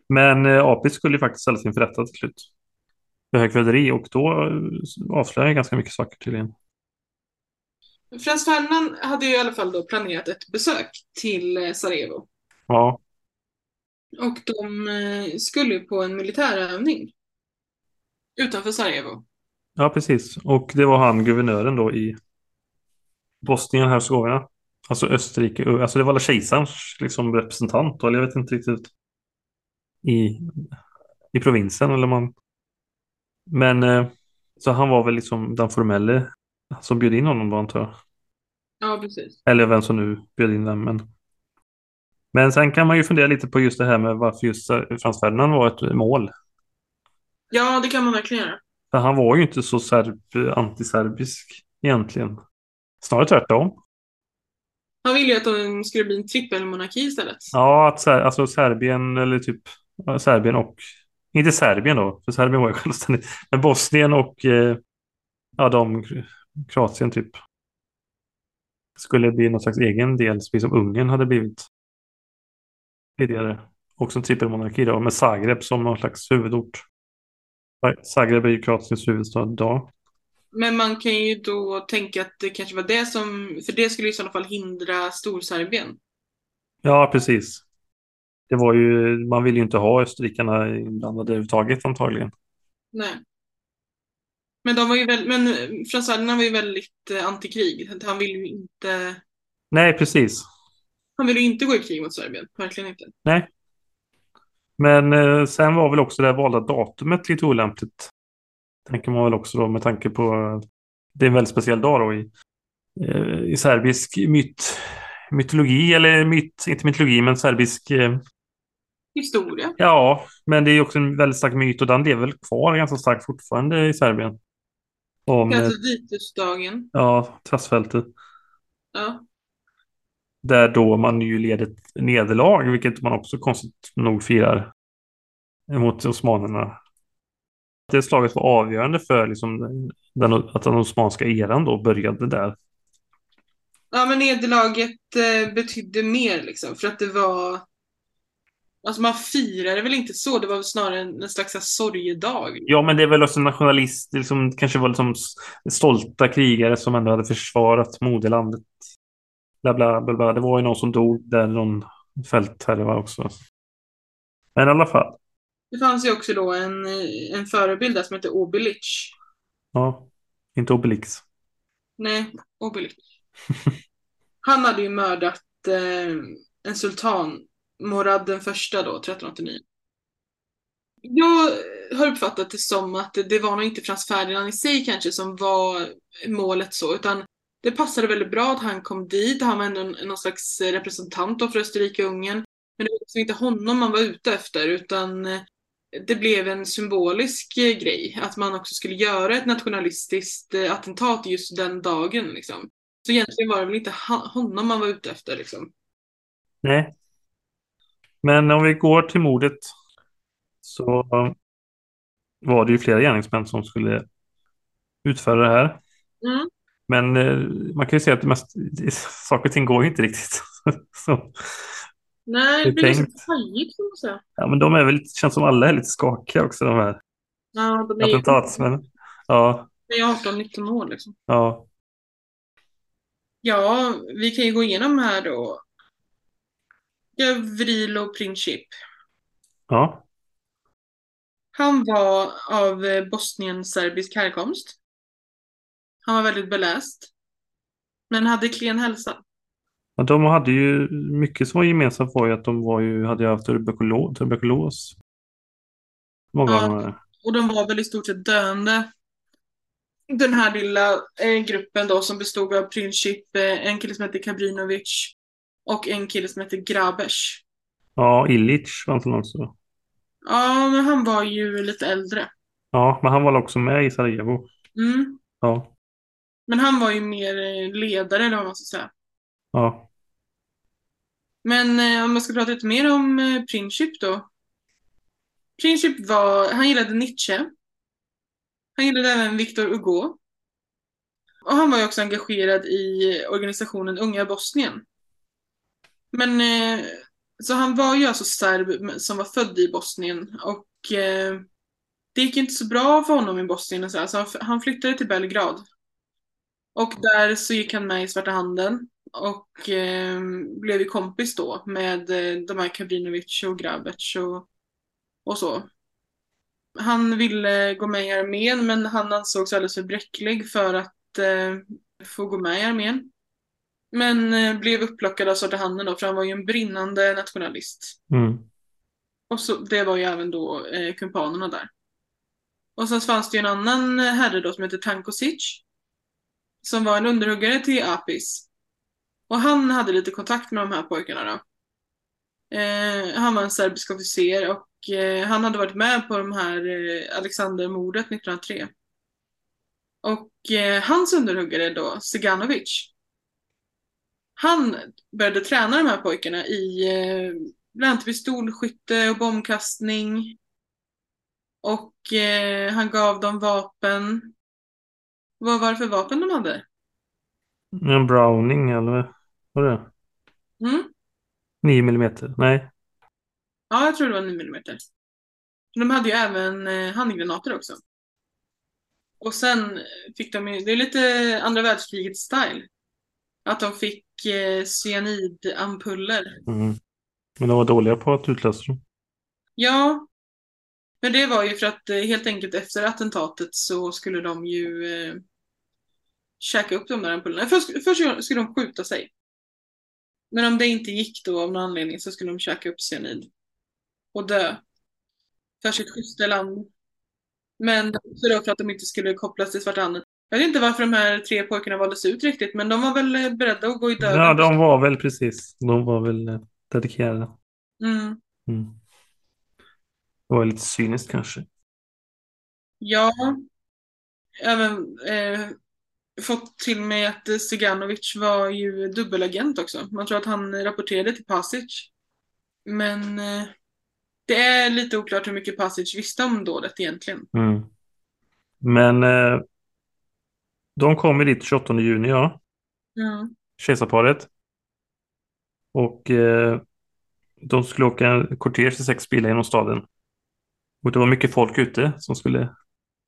Men eh, Apis skulle ju faktiskt ställas inför rätta till slut. För högförräderi och då eh, avslöjar jag ganska mycket saker tydligen. Frans Ferdinand hade ju i alla fall då planerat ett besök till eh, Sarajevo. Ja, Och de eh, skulle ju på en militärövning. Utanför Sarajevo. ja precis. Och det var han guvernören då i Bosnien Hercegovina. Alltså Österrike. Alltså det var väl kejsarens liksom representant. Eller jag vet inte riktigt. I, i provinsen eller man. Men eh, så han var väl liksom den formelle som bjöd in honom då antar jag. Ja, precis. Eller vem som nu bjöd in den. Men, men sen kan man ju fundera lite på just det här med varför just Frans Ferdinand var ett mål. Ja, det kan man verkligen göra. För han var ju inte så serb, antiserbisk egentligen. Snarare tvärtom. Han ville ju att de skulle bli en trippelmonarki istället. Ja, att alltså Serbien eller typ Serbien och inte Serbien då, för Serbien var ju självständigt. Men Bosnien och eh, ja, de Kroatien typ. Skulle bli någon slags egen del, precis som Ungern hade blivit tidigare. Också en trippelmonarki då, med Zagreb som någon slags huvudort. Zagreb är ju Kroatiens huvudstad idag. Men man kan ju då tänka att det kanske var det som, för det skulle i sådana fall hindra Storserbien. Ja, precis. Det var ju, man ville ju inte ha österrikarna inblandade överhuvudtaget antagligen. Nej. Men de var ju väl, men Frans Ferdinand var ju väldigt eh, antikrig. Han ville ju inte, Nej, precis. han ville ju inte gå i krig mot Serbien. Verkligen inte. Nej. Men eh, sen var väl också det valda datumet lite olämpligt. Tänker man väl också då med tanke på det är en väldigt speciell dag då i, eh, i serbisk myt, mytologi, eller myt, inte mytologi, men serbisk eh, Historia. Ja, men det är ju också en väldigt stark myt och den lever väl kvar ganska starkt fortfarande i Serbien. Om, eh, Alltså Vitusdagen. ja, trassfältet. Ja. Där då man ju led ett nederlag, vilket man också konstigt nog firar mot osmanerna. Det slaget var avgörande för liksom den, att den osmanska eran då började där. Ja, men nederlaget eh, betydde mer liksom, för att det var... Alltså man firade väl inte så, det var väl snarare en, en slags sorgedag. Ja, men det är väl också nationalist, liksom, kanske var liksom stolta krigare som ändå hade försvarat moderlandet. Bla, bla, bla, bla. Det var ju någon som dog där, någon fältherre också. Men i alla fall. Det fanns ju också då en, en förebild där som hette Obelic. Ja, inte Obelix. Nej, Obelic. Han hade ju mördat eh, en sultan, Morad den första då, 1389. Jag har uppfattat det som att det, var nog inte Frans Ferdinand i sig kanske som var målet så, utan det passade väldigt bra att han kom dit. Han var ändå någon slags representant då för Österrike och Ungern. Men det var liksom inte honom man var ute efter, utan eh, det blev en symbolisk eh, grej. Att man också skulle göra ett nationalistiskt eh, attentat just den dagen. Liksom. Så egentligen var det väl inte honom man var ute efter. Liksom. Nej. Men om vi går till mordet så var det ju flera gärningsmän som skulle utföra det här. Mm. Men eh, man kan ju säga att det mest, saker och ting går ju inte riktigt. så, Nej, Det blir tänkt. pajigt kan man säga. ja, men de är väl, känns som alla är lite skakiga också de här Ja, de är attentatsmännen. Ja, de är 18-19 år liksom. ja, Ja, vi kan ju gå igenom här då. Gavrilo Princip. ja. Han var av eh, bosnien-serbisk härkomst. Han var väldigt beläst. Men hade klen hälsa. Ja, de hade ju mycket som var gemensamt var ju att de var ju, hade haft tuberkulos. tuberkulos. Många Ja. är. Och de var väl i stort sett döende. Den här lilla eh, gruppen då som bestod av Princip, eh, en kille som hette Kabrinovic och en kille som hette Grabes. Ja, Illich var han också. Ja, men han var ju lite äldre. Ja, men han var också med i Sarajevo. Mm. Ja, Men han var ju mer eh, ledare eller vad man ska säga. ja, Men eh, om man ska prata lite mer om eh, Princip då. Princip var, han gillade Nietzsche. Han gillade även Victor Hugo. Och han var ju också engagerad i organisationen Unga Bosnien. Men eh, så han var ju alltså serb som var född i Bosnien och eh, det gick inte så bra för honom i Bosnien och så, han, han flyttade till Belgrad. Och där så gick han med i Svarta Handen och eh, blev ju kompis då med de här Kabrinovic och Grabec och, och så. Han ville gå med i armén men han ansågs alldeles för bräcklig för att eh, få gå med i armén. Men eh, blev upplockad av Svarta Handen då för han var ju en brinnande nationalist. mm. Och så, det var ju även då eh, kumpanerna där. Och sen fanns det ju en annan eh, herre då som hette Tankosic. Som var en underhuggare till Apis. Och han hade lite kontakt med de här pojkarna då. Eh, han var en serbisk officer och eh, han hade varit med på de här eh, Alexandermordet 1903. Och eh, hans underhuggare då, Seganovic, han började träna de här pojkarna i eh, bland annat pistolskytte och bombkastning. Och eh, han gav dem vapen. Vad var det för vapen de hade? En Browning eller vad var det? Mm? 9 mm? Nej. Ja, jag tror det var 9 mm. De hade ju även eh, handgranater också. Och sen fick de ju, det är lite andra världskrigets style. Att de fick eh, cyanidampuller. Mm. Men de var dåliga på att utlösa dem. Ja, men det var ju för att eh, helt enkelt efter attentatet så skulle de ju eh, käka upp de där ampullerna. Först, först skulle de skjuta sig. Men om det inte gick då av någon anledning så skulle de käka upp cyanid. Och dö. För sitt schyssta land. Men också då för att de inte skulle kopplas till Svarta Handen. Jag vet inte varför de här tre pojkarna valdes ut riktigt, men de var väl eh, beredda att gå i döden. Ja, de var väl precis. De var väl eh, dedikerade. Mm. Mm. Det var lite cyniskt kanske. Ja. Även eh, fått till mig att Stiganovic var ju dubbelagent också. Man tror att han rapporterade till Pasic. Men eh, det är lite oklart hur mycket Pasic visste om dådet egentligen. Mm. Men eh, de kommer dit 28 juni, ja. Mm. Kejsarparet. Och eh, de skulle åka en kortege till sex bilar genom staden. Och det var mycket folk ute som skulle...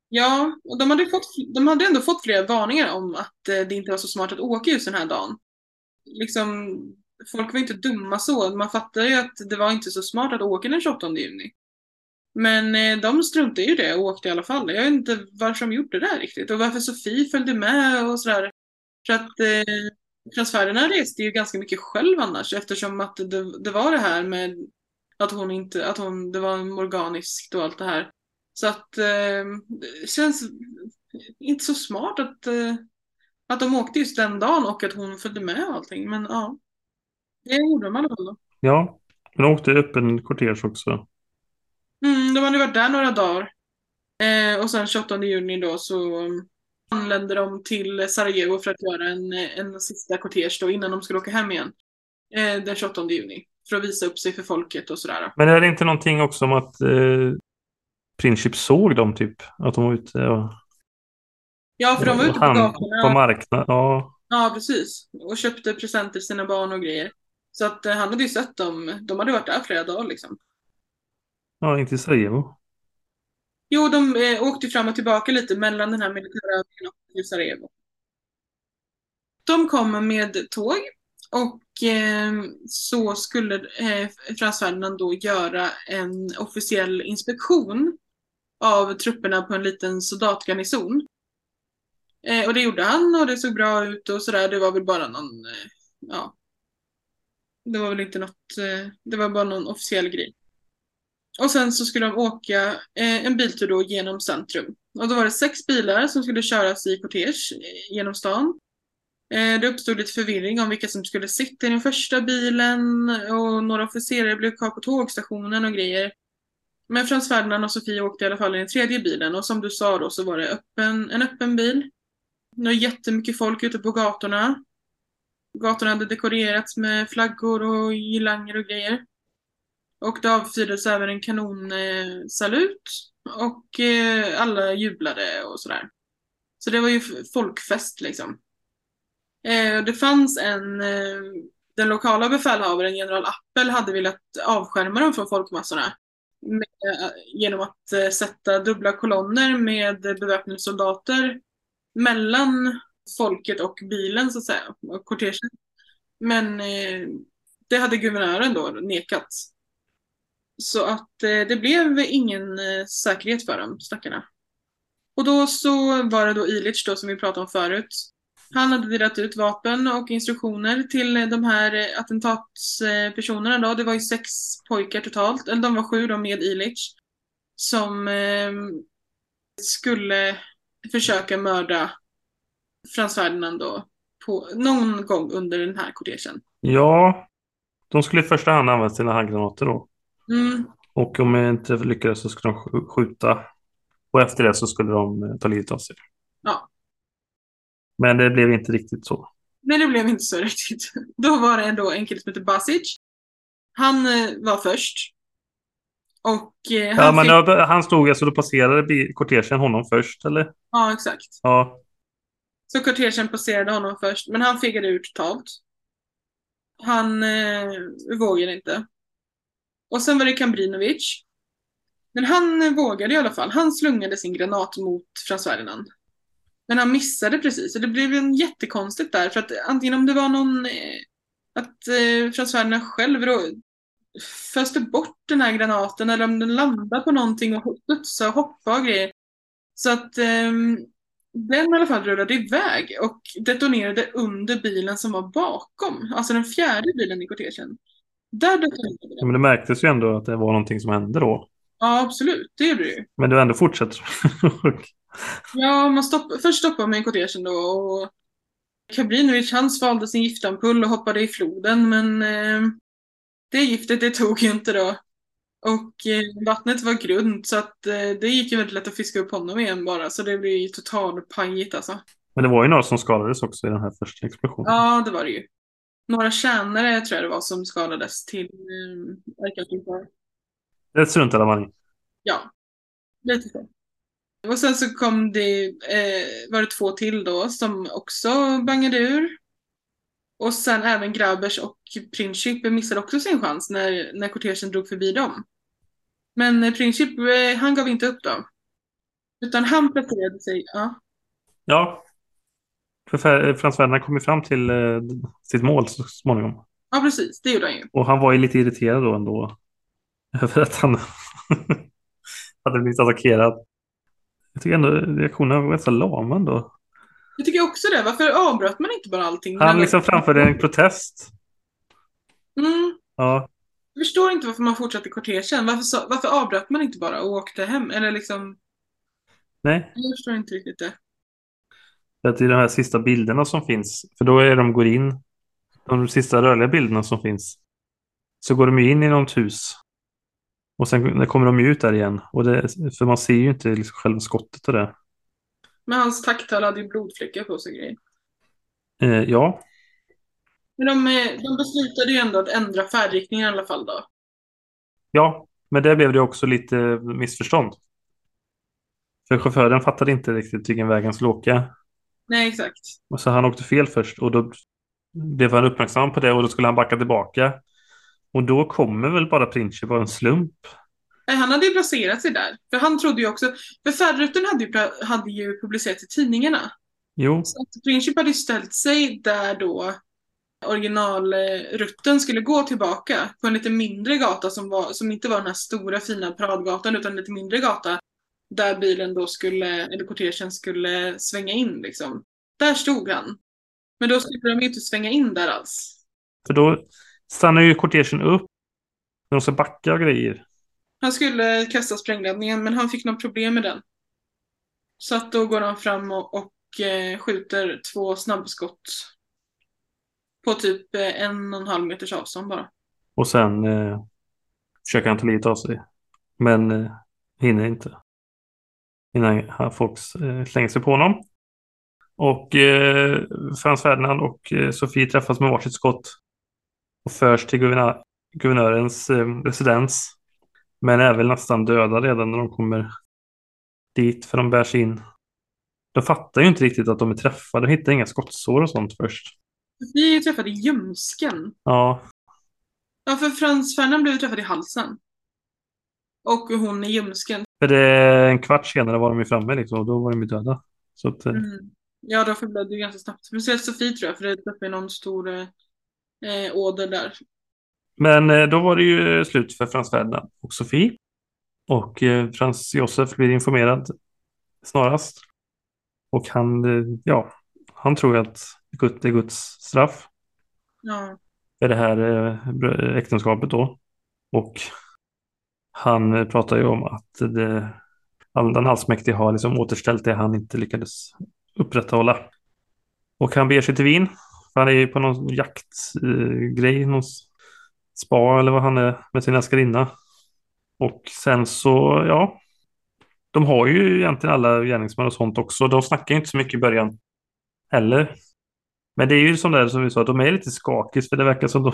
Ja, och de hade, fått, de hade ändå fått flera varningar om att eh, det inte var så smart att åka just den här dagen. Liksom, folk var inte dumma så. Man fattade ju att det var inte så smart att åka den 28 juni. Men eh, de struntade ju i det och åkte i alla fall. Jag vet inte varför de gjorde det där riktigt och varför Sofie följde med och sådär. För att eh, transfererna reste ju ganska mycket själv annars eftersom att det, det var det här med att hon inte, att hon, det var organiskt och allt det här. Så att eh, det känns inte så smart att, eh, att de åkte just den dagen och att hon följde med och allting. Men ja, det gjorde de i alla fall då. Ja, men de åkte i öppen kortege också. Mm, de hade varit där några dagar. Eh, och sen 28 juni då så um, anlände de till Sarajevo för att göra en, en sista kortege då innan de skulle åka hem igen. Eh, den 28 juni. För att visa upp sig för folket och sådär. Men är det inte någonting också om att eh, Princip såg dem typ? Att de var ute och... Ja, för de var ute på gatorna. På marknad, ja. Ja, precis. Och köpte presenter till sina barn och grejer. Så att eh, han hade ju sett dem. De hade varit där flera dagar liksom. Ja, inte i Sarajevo. Jo, de eh, åkte fram och tillbaka lite mellan den här militära övningen och Sarajevo. De kom med tåg och eh, så skulle eh, Frans Ferdinand då göra en officiell inspektion av trupperna på en liten soldatgarnison. Eh, och det gjorde han och det såg bra ut och sådär. Det var väl bara någon, eh, ja. Det var väl inte något, eh, det var bara någon officiell grej. Och sen så skulle de åka eh, en biltur då genom centrum. Och då var det sex bilar som skulle köras i kortege eh, genom stan. Eh, det uppstod lite förvirring om vilka som skulle sitta i den första bilen och några officerare blev kvar på tågstationen och grejer. Men Frans Ferdinand och Sofie åkte i alla fall i den tredje bilen och som du sa då så var det öppen, en öppen bil. Det var jättemycket folk ute på gatorna. Gatorna hade dekorerats med flaggor och girlanger och grejer. Och det avfyrades även en kanonsalut och eh, alla jublade och sådär. Så det var ju folkfest liksom. Eh, det fanns en, eh, den lokala befälhavaren, general Appel, hade velat avskärma dem från folkmassorna med, genom att sätta dubbla kolonner med beväpnade soldater mellan folket och bilen så att säga, och kortegen. Men eh, det hade guvernören då nekat. Så att eh, det blev ingen eh, säkerhet för dem, stackarna. Och då så var det då Ilich då som vi pratade om förut. Han hade delat ut vapen och instruktioner till eh, de här eh, attentatspersonerna då. Det var ju sex pojkar totalt, eller de var sju då med Ilich. Som eh, skulle försöka mörda Frans Ferdinand då på, någon gång under den här kortegen. Ja, de skulle i första hand använda sina handgranater då. Mm, Och om jag inte lyckades så skulle de sk- skjuta. Och efter det så skulle de eh, ta livet av sig. ja. Men det blev inte riktigt så. Nej, det blev inte så riktigt. Då var det ändå en kille som heter Basic. Han eh, var först. Och eh, han Ja, men fick... då, han stod alltså, då passerade kortegen honom först, eller? Ja, exakt. Ja. Så kortegen passerade honom först, men han fegade ur totalt. Han eh, vågade inte. Och sen var det Kambrinovic. Men han eh, vågade i alla fall. Han slungade sin granat mot Frans Ferdinand. Men han missade precis, och det blev en jättekonstigt där, för att antingen om det var någon... Eh, att eh, Frans Ferdinand själv då föste bort den här granaten, eller om den landade på någonting och studsade och hoppade och grejer. Så att ehm, den i alla fall rullade iväg och detonerade under bilen som var bakom. Alltså den fjärde bilen i kortegen. Där detonerade Ja, den. Men det märktes ju ändå att det var någonting som hände då. Ja, absolut. Det gjorde det ju. Men det ändå fortsätter. Ja, man stopp, först stoppade man i kortegen då och Kabrinovic han svalde sin giftampull och hoppade i floden men eh, det giftet det tog ju inte då. Och eh, vattnet var grunt så att eh, det gick ju väldigt lätt att fiska upp honom igen bara så det blev ju totalpajigt alltså. Men det var ju några som skadades också i den här första explosionen. Ja, det var det ju. Några tjänare tror jag det var som skadades till eh, Arkansas. Det struntade man i. Ja, lite så. Och sen så kom det, eh, var det två till då som också bangade ur. Och sen även Grabers och Princip missade också sin chans när, när kortegen drog förbi dem. Men eh, Princip, eh, han gav inte upp då. Utan han placerade sig, ja. Ja. För Fer- Frans Ferdinand kom ju fram till eh, sitt mål så småningom. Ja, precis, det gjorde han ju. Och han var ju lite irriterad då ändå. Över att han hade blivit attackerad. Jag tycker ändå reaktionen var ganska lam ändå. Jag tycker också det, varför avbröt man inte bara allting? Han liksom framförde en protest. Mm, Ja, jag förstår inte varför man fortsatte kortegen. Varför, varför avbröt man inte bara och åkte hem? Eller liksom, nej. jag förstår inte riktigt det. Att i de här sista bilderna som finns, för då är de går in, de sista rörliga bilderna som finns, så går de ju in i något hus. Och sen kommer de ju ut där igen. Och det, för man ser ju inte liksom själva skottet och det. Men hans tacktal hade ju blodfläckar på sig grejer. Eh, ja, Men de, eh, de beslutade ju ändå att ändra färdriktningen i alla fall då. ja, men där blev det också lite missförstånd. För chauffören fattade inte riktigt vilken väg han skulle åka. Nej, exakt. Och så han åkte fel först och då blev han uppmärksam på det och då skulle han backa tillbaka. Och då kommer väl bara Princip av en slump. Nej, Han hade ju placerat sig där. För han trodde ju också, för färdrutten hade ju, hade ju publicerats i tidningarna. Jo, Så att Princip hade ju ställt sig där då originalrutten skulle gå tillbaka på en lite mindre gata som, var, som inte var den här stora fina paradgatan utan en lite mindre gata där bilen då skulle, eller kortegen skulle svänga in liksom. Där stod han. Men då skulle de inte svänga in där alls. för då stannar ju kortegen upp. När de ska backa och grejer. Han skulle kasta sprängladdningen men han fick något problem med den. Så att då går han fram och, och eh, skjuter två snabbskott. På typ eh, en och en halv meters avstånd bara. Och sen eh, försöker han ta livet av sig. Men eh, hinner inte. Innan folk eh, slänger sig på honom. Och eh, Frans Ferdinand och eh, Sofie träffas med varsitt skott. Och förs till guvernör, guvernörens eh, residens. Men är väl nästan döda redan när de kommer dit. För de bär sig in. De fattar ju inte riktigt att de är träffade. De hittar inga skottsår och sånt först. Vi är ju träffade i ljumsken. Ja, Ja, för Frans Ferdinand blev träffad i halsen. Och hon i ljumsken. för det är en kvart senare var de ju framme liksom. Och då var de ju döda. Så att, eh, Mm. Ja, då förblödde ju ganska snabbt. Speciellt Sofie tror jag, för det träffade någon stor eh, eh, åder där. Men eh, då var det ju slut för Frans Ferdinand och Sofie. Och eh, Frans Josef blir informerad snarast. Och han, eh, ja, han tror att det är Guds straff Ja. för det här äktenskapet då. Och han eh, pratar ju om att det, den allsmäktige har liksom återställt det han inte lyckades upprätthålla. Och han beger sig till Wien. För han är ju på någon jaktgrej, eh, någon spa eller vad han är med sin älskarinna. Och sen så, ja. De har ju egentligen alla gärningsmän och sånt också. De snackar ju inte så mycket i början. Heller. Men det är ju som det är som vi sa, de är lite skakis för det verkar som de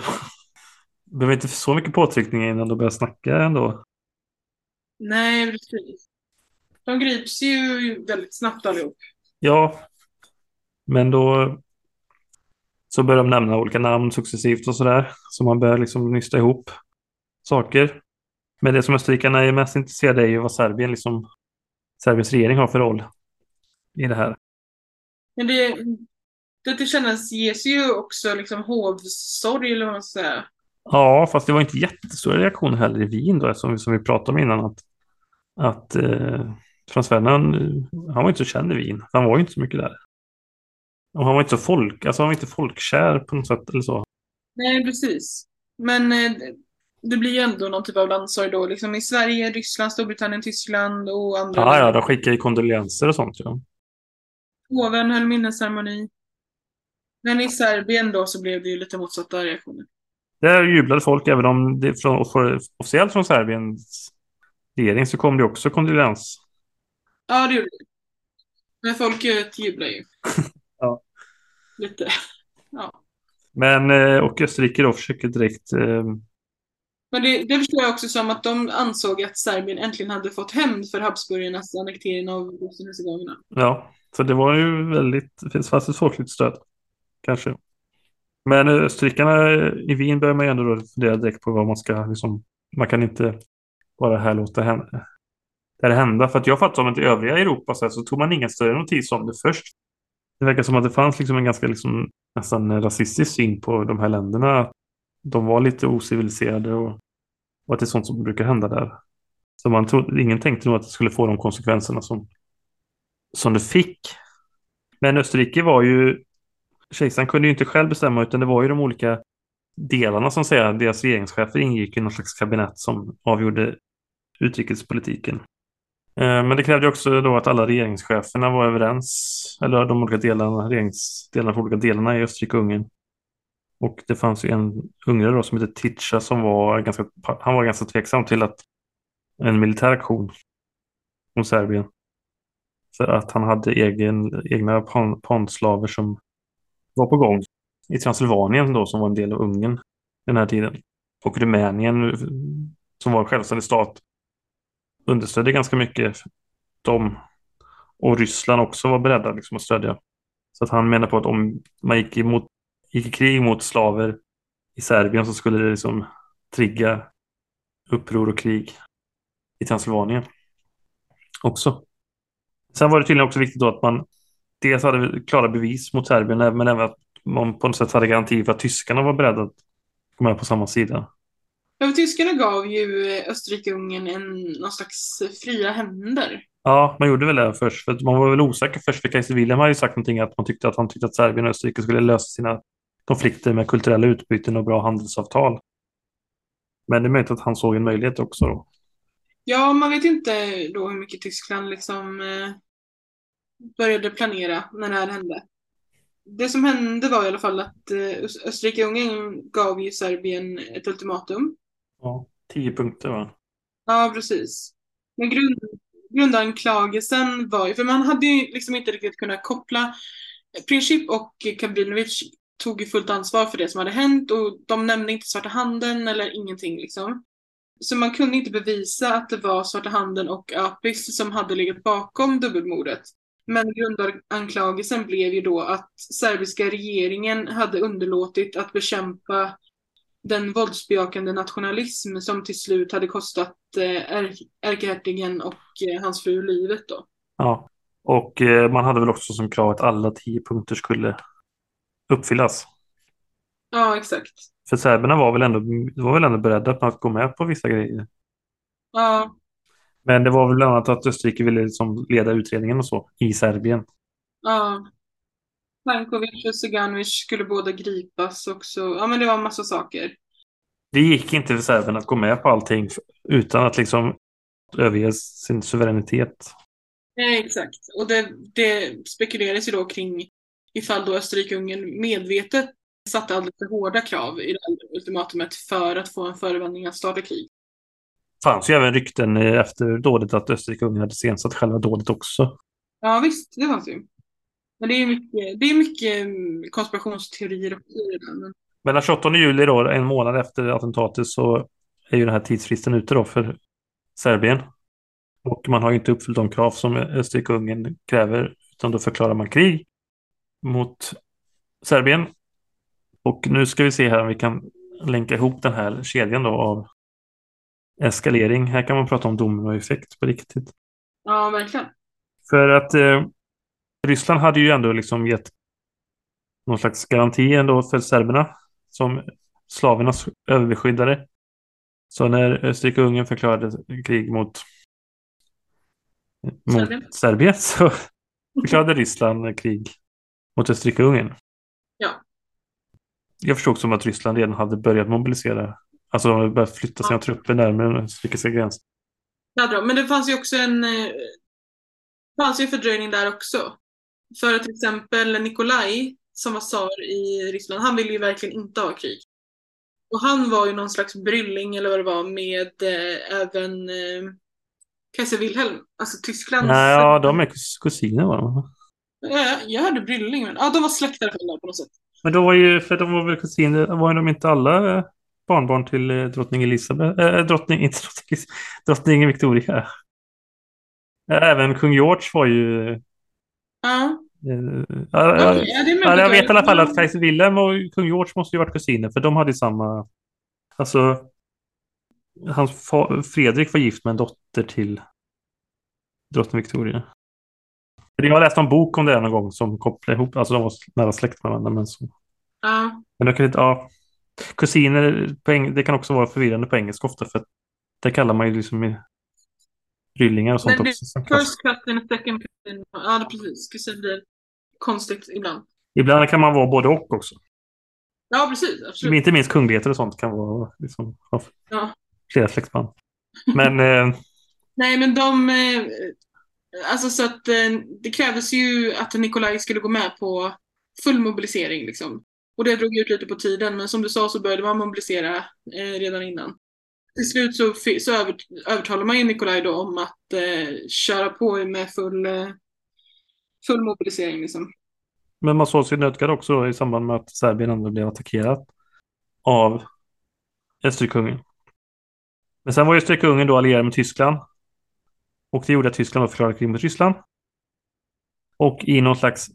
behöver inte så mycket påtryckningar innan de börjar snacka ändå. Nej, precis. De grips ju väldigt snabbt allihop. Ja, men då så börjar de nämna olika namn successivt och sådär. Så man börjar liksom nysta ihop saker. Men det som österrikarna är mest intresserade är ju vad Serbien liksom, Serbiens regering har för roll i det här. Men det, det tillkännages ju också liksom hovsorg eller vad man ska säga. Ja, fast det var inte jättestora reaktioner heller i Wien då, som, som vi pratade om innan. Att, att eh, Frans Ferdinand, han var inte så känd i Wien. Han var ju inte så mycket där. Och han var inte så folk, alltså han var inte folkkär på något sätt eller så. Nej, precis. Men eh, det blir ju ändå någon typ av landsorg då. Liksom i Sverige, Ryssland, Storbritannien, Tyskland och andra. Ja, ja, de skickar ju kondolenser och sånt. Ja. Hoven höll minnesceremoni. Men i Serbien då så blev det ju lite motsatta reaktioner. Där jublade folk, även om det från, officiellt från Serbiens regering så kom det också kondolens. Ja, det gjorde det. Men folket jublar ju. ja. Lite. Ja. Men, eh, och Österrike då försöker direkt... Eh... Men det, det förstår jag också som att de ansåg att Serbien äntligen hade fått hämnd för Habsburgarnas annektering av Bosnien-Hercegovina. Ja, så det var ju väldigt... Det fast ett folkligt stöd. Kanske. Men österrikarna i Wien börjar man ju ändå då fundera direkt på vad man ska liksom, Man kan inte bara här låta hända, det hända. För att jag fattar som att i övriga Europa så, här, så tog man ingen större notis om det först. Det verkar som att det fanns liksom en ganska liksom, nästan rasistisk syn på de här länderna. De var lite ociviliserade och, och att det är sånt som brukar hända där. Så man trodde, ingen tänkte nog att det skulle få de konsekvenserna som, som det fick. Men Österrike var ju kejsaren kunde ju inte själv bestämma utan det var ju de olika delarna som säger deras regeringschefer ingick i någon slags kabinett som avgjorde utrikespolitiken. Eh, men det krävde också då att alla regeringscheferna var överens, eller de olika delarna, regeringsdelarna för olika delarna i Österrike och Ungern. Och det fanns ju en ungrare då som hette Titscha som var ganska, han var ganska tveksam till att en militär aktion mot Serbien. För att han hade egen, egna pondslaver som var på gång i Transylvanien då som var en del av Ungern den här tiden. Och Rumänien som var en självständig stat understödde ganska mycket dem. Och Ryssland också var beredda liksom att stödja. Så att han menar på att om man gick, emot, gick i krig mot slaver i Serbien så skulle det liksom trigga uppror och krig i Transylvanien också. Sen var det tydligen också viktigt då att man dels hade klara bevis mot Serbien, men även att man på något sätt hade garanti för att tyskarna var beredda att gå med på samma sida. Ja, tyskarna gav ju Österrike-Ungern en, någon slags fria händer. Ja, man gjorde väl det först. För man var väl osäker först, för Kaiser Wilhelm hade ju sagt någonting att man tyckte att han tyckte att Serbien och Österrike skulle lösa sina konflikter med kulturella utbyten och bra handelsavtal. Men det är möjligt att han såg en möjlighet också då. Ja, man vet inte då hur mycket Tyskland liksom eh, började planera när det här hände. Det som hände var i alla fall att eh, Österrike-Ungern gav ju Serbien ett ultimatum. Ja, tio punkter va? Ja, precis. Men grund, grundanklagelsen var ju, för man hade ju liksom inte riktigt kunnat koppla Princip och Kabrinovic tog ju fullt ansvar för det som hade hänt och de nämnde inte Svarta Handen eller ingenting liksom. Så man kunde inte bevisa att det var Svarta Handen och Apis som hade legat bakom dubbelmordet. Men grundanklagelsen blev ju då att serbiska regeringen hade underlåtit att bekämpa den våldsbejakande nationalism som till slut hade kostat eh, ärkehertigen och eh, hans fru livet då. Ja, och eh, man hade väl också som krav att alla tio punkter skulle uppfyllas. Ja, exakt. För serberna var väl ändå, var väl ändå beredda på att gå med på vissa grejer. Ja, men det var väl bland annat att Österrike ville liksom leda utredningen och så i Serbien. Ja. Plankovic och Seganovic skulle båda gripas också. Ja, men det var en massa saker. Det gick inte för Serbien att gå med på allting utan att liksom överge sin suveränitet. Nej, exakt. Och det, det spekulerades ju då kring ifall då Österrike-Ungern medvetet satte alldeles för hårda krav i det ultimatumet för att få en förevändning att starta krig fanns ju även rykten efter dådet att Österrike och Ungern hade sensatt själva dådet också. Ja visst, det fanns ju. Men det är mycket, det är mycket mm, konspirationsteorier i det. Men... Mellan 28 juli då, en månad efter attentatet, så är ju den här tidsfristen ute då för Serbien. Och man har ju inte uppfyllt de krav som Österrike-Ungern kräver, utan då förklarar man krig mot Serbien. Och nu ska vi se här om vi kan länka ihop den här kedjan då av eskalering. Här kan man prata om dominoeffekt på riktigt. Ja, verkligen. För att eh, Ryssland hade ju ändå liksom gett någon slags garanti ändå för serberna som slavernas överbeskyddare. Så när Österrike-Ungern förklarade krig mot, mot Serbien. Serbien så förklarade Ryssland krig mot Österrike-Ungern. Ja. Jag förstod som att Ryssland redan hade börjat mobilisera. Alltså de hade börjat flytta sina Ja. trupper närmare den österrikiska gränsen. De. Men det fanns ju också en eh, fanns ju fördröjning där också. För till exempel Nikolaj, som var tsar i Ryssland, han ville ju verkligen inte ha krig. Och han var ju någon slags brylling eller vad det var med eh, även eh, Kaiser Wilhelm, alltså Tysklands... Nej, ja, de är kus- kusiner var de. Ja, jag hörde brylling, men ja, de var släkt i alla fall på något sätt. Men då var ju, för de var väl kusiner, var de inte alla eh, barnbarn till eh, drottning Elisabeth? Äh, drottning, inte drottning drottning Victoria. Eh, Även kung George var ju... Ja, ja, ja, ja, möjligt. Ja, jag vet i alla fall att kejsar Wilhelm och kung George måste ju varit kusiner, för de hade ju samma... Alltså, hans Fredrik var gift med en dotter till drottning Victoria. Jag har läst en bok om det någon gång som kopplar ihop, alltså de var nära släkt med varandra. Men, så. Ja, men de kan inte, ja. Kusiner, det kan också vara förvirrande på engelska ofta, för att det kallar man ju liksom ryllingar och sånt Men också. first cousin, second cousin. Ja, det precis. Kusin blir konstigt ibland. Ibland kan man vara både och också. Ja, precis. Absolut. Inte minst kungligheter och sånt kan vara liksom, Ja. flera släktband. Men eh, Nej, men de... eh, Alltså så att eh, det krävdes ju att Nikolaj skulle gå med på full mobilisering liksom. Och det drog ut lite på tiden, men som du sa så började man mobilisera eh, redan innan. Till slut så, så över, övertalade man ju Nikolaj då om att eh, köra på med full, eh, full mobilisering liksom. Men man såg sig nödgad också i samband med att Serbien ändå blev attackerat av Österrike-Ungern. Men sen var ju Österrike-Ungern då allierad med Tyskland. Och det gjorde att Tyskland då förklarade krig mot Ryssland. Och i någon slags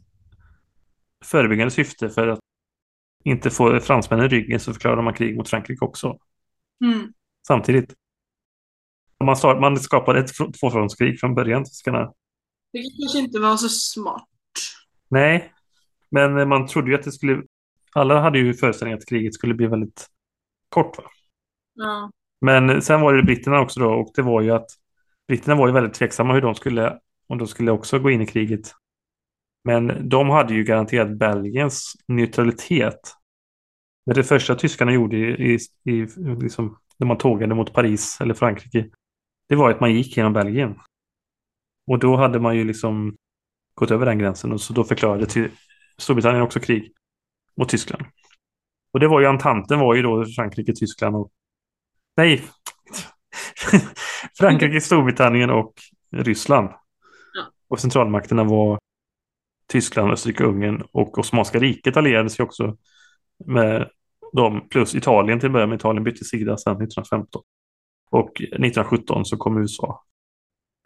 förebyggande syfte för att inte få fransmännen i ryggen så förklarade man krig mot Frankrike också Mm. Samtidigt. Man, start, man skapade ett fr- tvåfrontskrig från början, tyskarna. Det kanske inte var så smart. Nej, men man trodde ju att det skulle... Alla hade ju föreställningen att kriget skulle bli väldigt kort. Va? Ja. Men sen var det britterna också då och det var ju att britterna var ju väldigt tveksamma hur de skulle, om de skulle också gå in i kriget. Men de hade ju garanterat Belgiens neutralitet. Men det första tyskarna gjorde i, i, i liksom, när man tågade mot Paris eller Frankrike, det var att man gick genom Belgien. Och då hade man ju liksom gått över den gränsen och så då förklarade till Storbritannien också krig mot Tyskland. Och det var ju Entanten var ju då Frankrike, Tyskland och Nej! Frankrike, Storbritannien och Ryssland. Ja. Och centralmakterna var Tyskland, Österrike, Ungern och Osmanska riket allierade sig också med dem. Plus Italien till att börja med. Italien bytte sida sedan 1915. Och 1917 så kom USA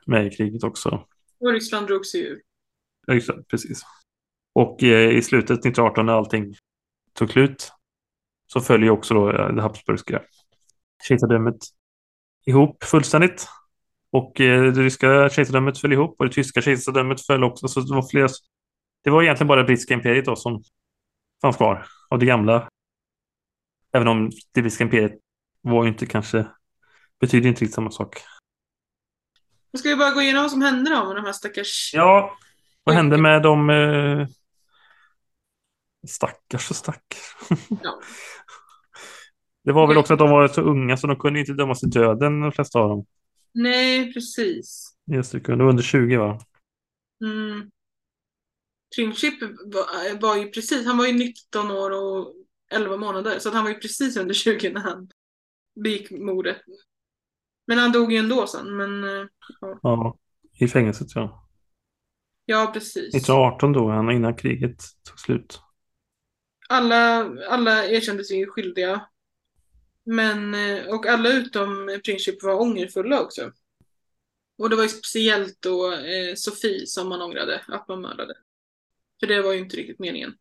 med i kriget också. Och Ryssland drog sig ur. Det, precis. Och eh, i slutet 1918 när allting tog slut så följer också då eh, det Habsburgska kejsardömet ihop fullständigt. Och eh, det ryska kejsardömet föll ihop och det tyska kejsardömet föll också. Så det var flera... Det var egentligen bara det brittiska imperiet då som fanns kvar av det gamla. Även om det brittiska imperiet var ju inte kanske... Betyder inte riktigt samma sak. Ska vi bara gå igenom vad som hände då med de här stackars... Ja, vad hände med de... Eh... Stackars och stackars. Ja. Det var väl också att de var så unga så de kunde inte dömas till döden, de flesta av dem. Nej, precis. I Österrike. De var under 20 va? Mm. Princip var, var ju precis, han var ju 19 år och 11 månader, så han var ju precis under 20 när han begick mordet. Men han dog ju ändå sen, men eh, Ja, i fängelset ja. Ja, precis. 1918 dog han innan kriget tog slut. Alla, alla erkände sig skyldiga. Men, eh, och alla utom Princip var ångerfulla också. Och det var ju speciellt då eh, Sofie som man ångrade att man mördade. För det var ju inte riktigt meningen.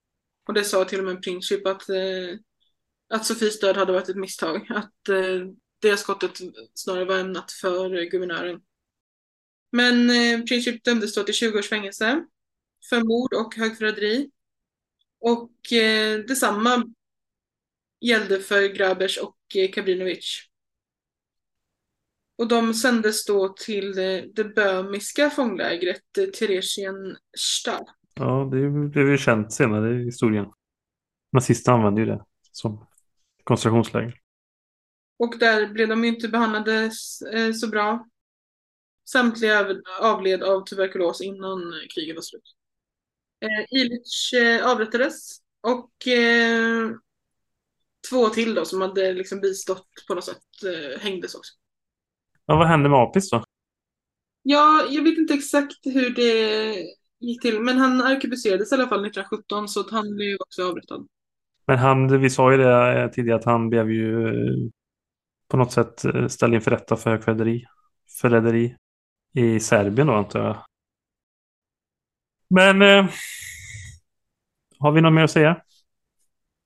Och det sa till och med Princip att, eh, att Sofies död hade varit ett misstag. Att eh, det skottet snarare var ämnat för guvernören. Men eh, Princip dömdes då till 20 års fängelse för mord och högförräderi. Och eh, detsamma gällde för Grabers och eh, Kabrinovic. Och de sändes då till eh, det böhmiska fånglägret eh, Theresienstadt. Ja, det blev ju känt senare i historien. Nazisterna använde ju det som koncentrationsläger. Och där blev de ju inte behandlade eh, så bra. Samtliga avled av tuberkulos innan kriget var slut. Eh, Illich eh, avrättades och eh, två till då som hade liksom bistått på något sätt eh, hängdes också. Ja, vad hände med Apis då? Ja, jag vet inte exakt hur det gick till, men han arkebuserades i alla fall 1917 så att han blev också avrättad. Men han, vi sa ju det eh, tidigare att han blev ju eh, på något sätt eh, ställd inför rätta för högförräderi. Förräderi i Serbien då antar jag. Men eh, har vi något mer att säga?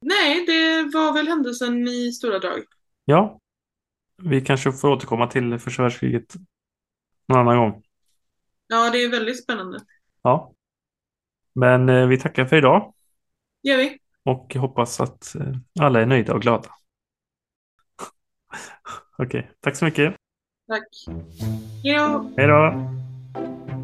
Nej, det var väl händelsen i stora drag. Ja. Vi kanske får återkomma till första världskriget någon annan gång. Ja, det är väldigt spännande. Ja. Men eh, vi tackar för idag gör vi. och hoppas att eh, alla är nöjda och glada. Okej, tack så mycket. Tack. Hej då. Hej då!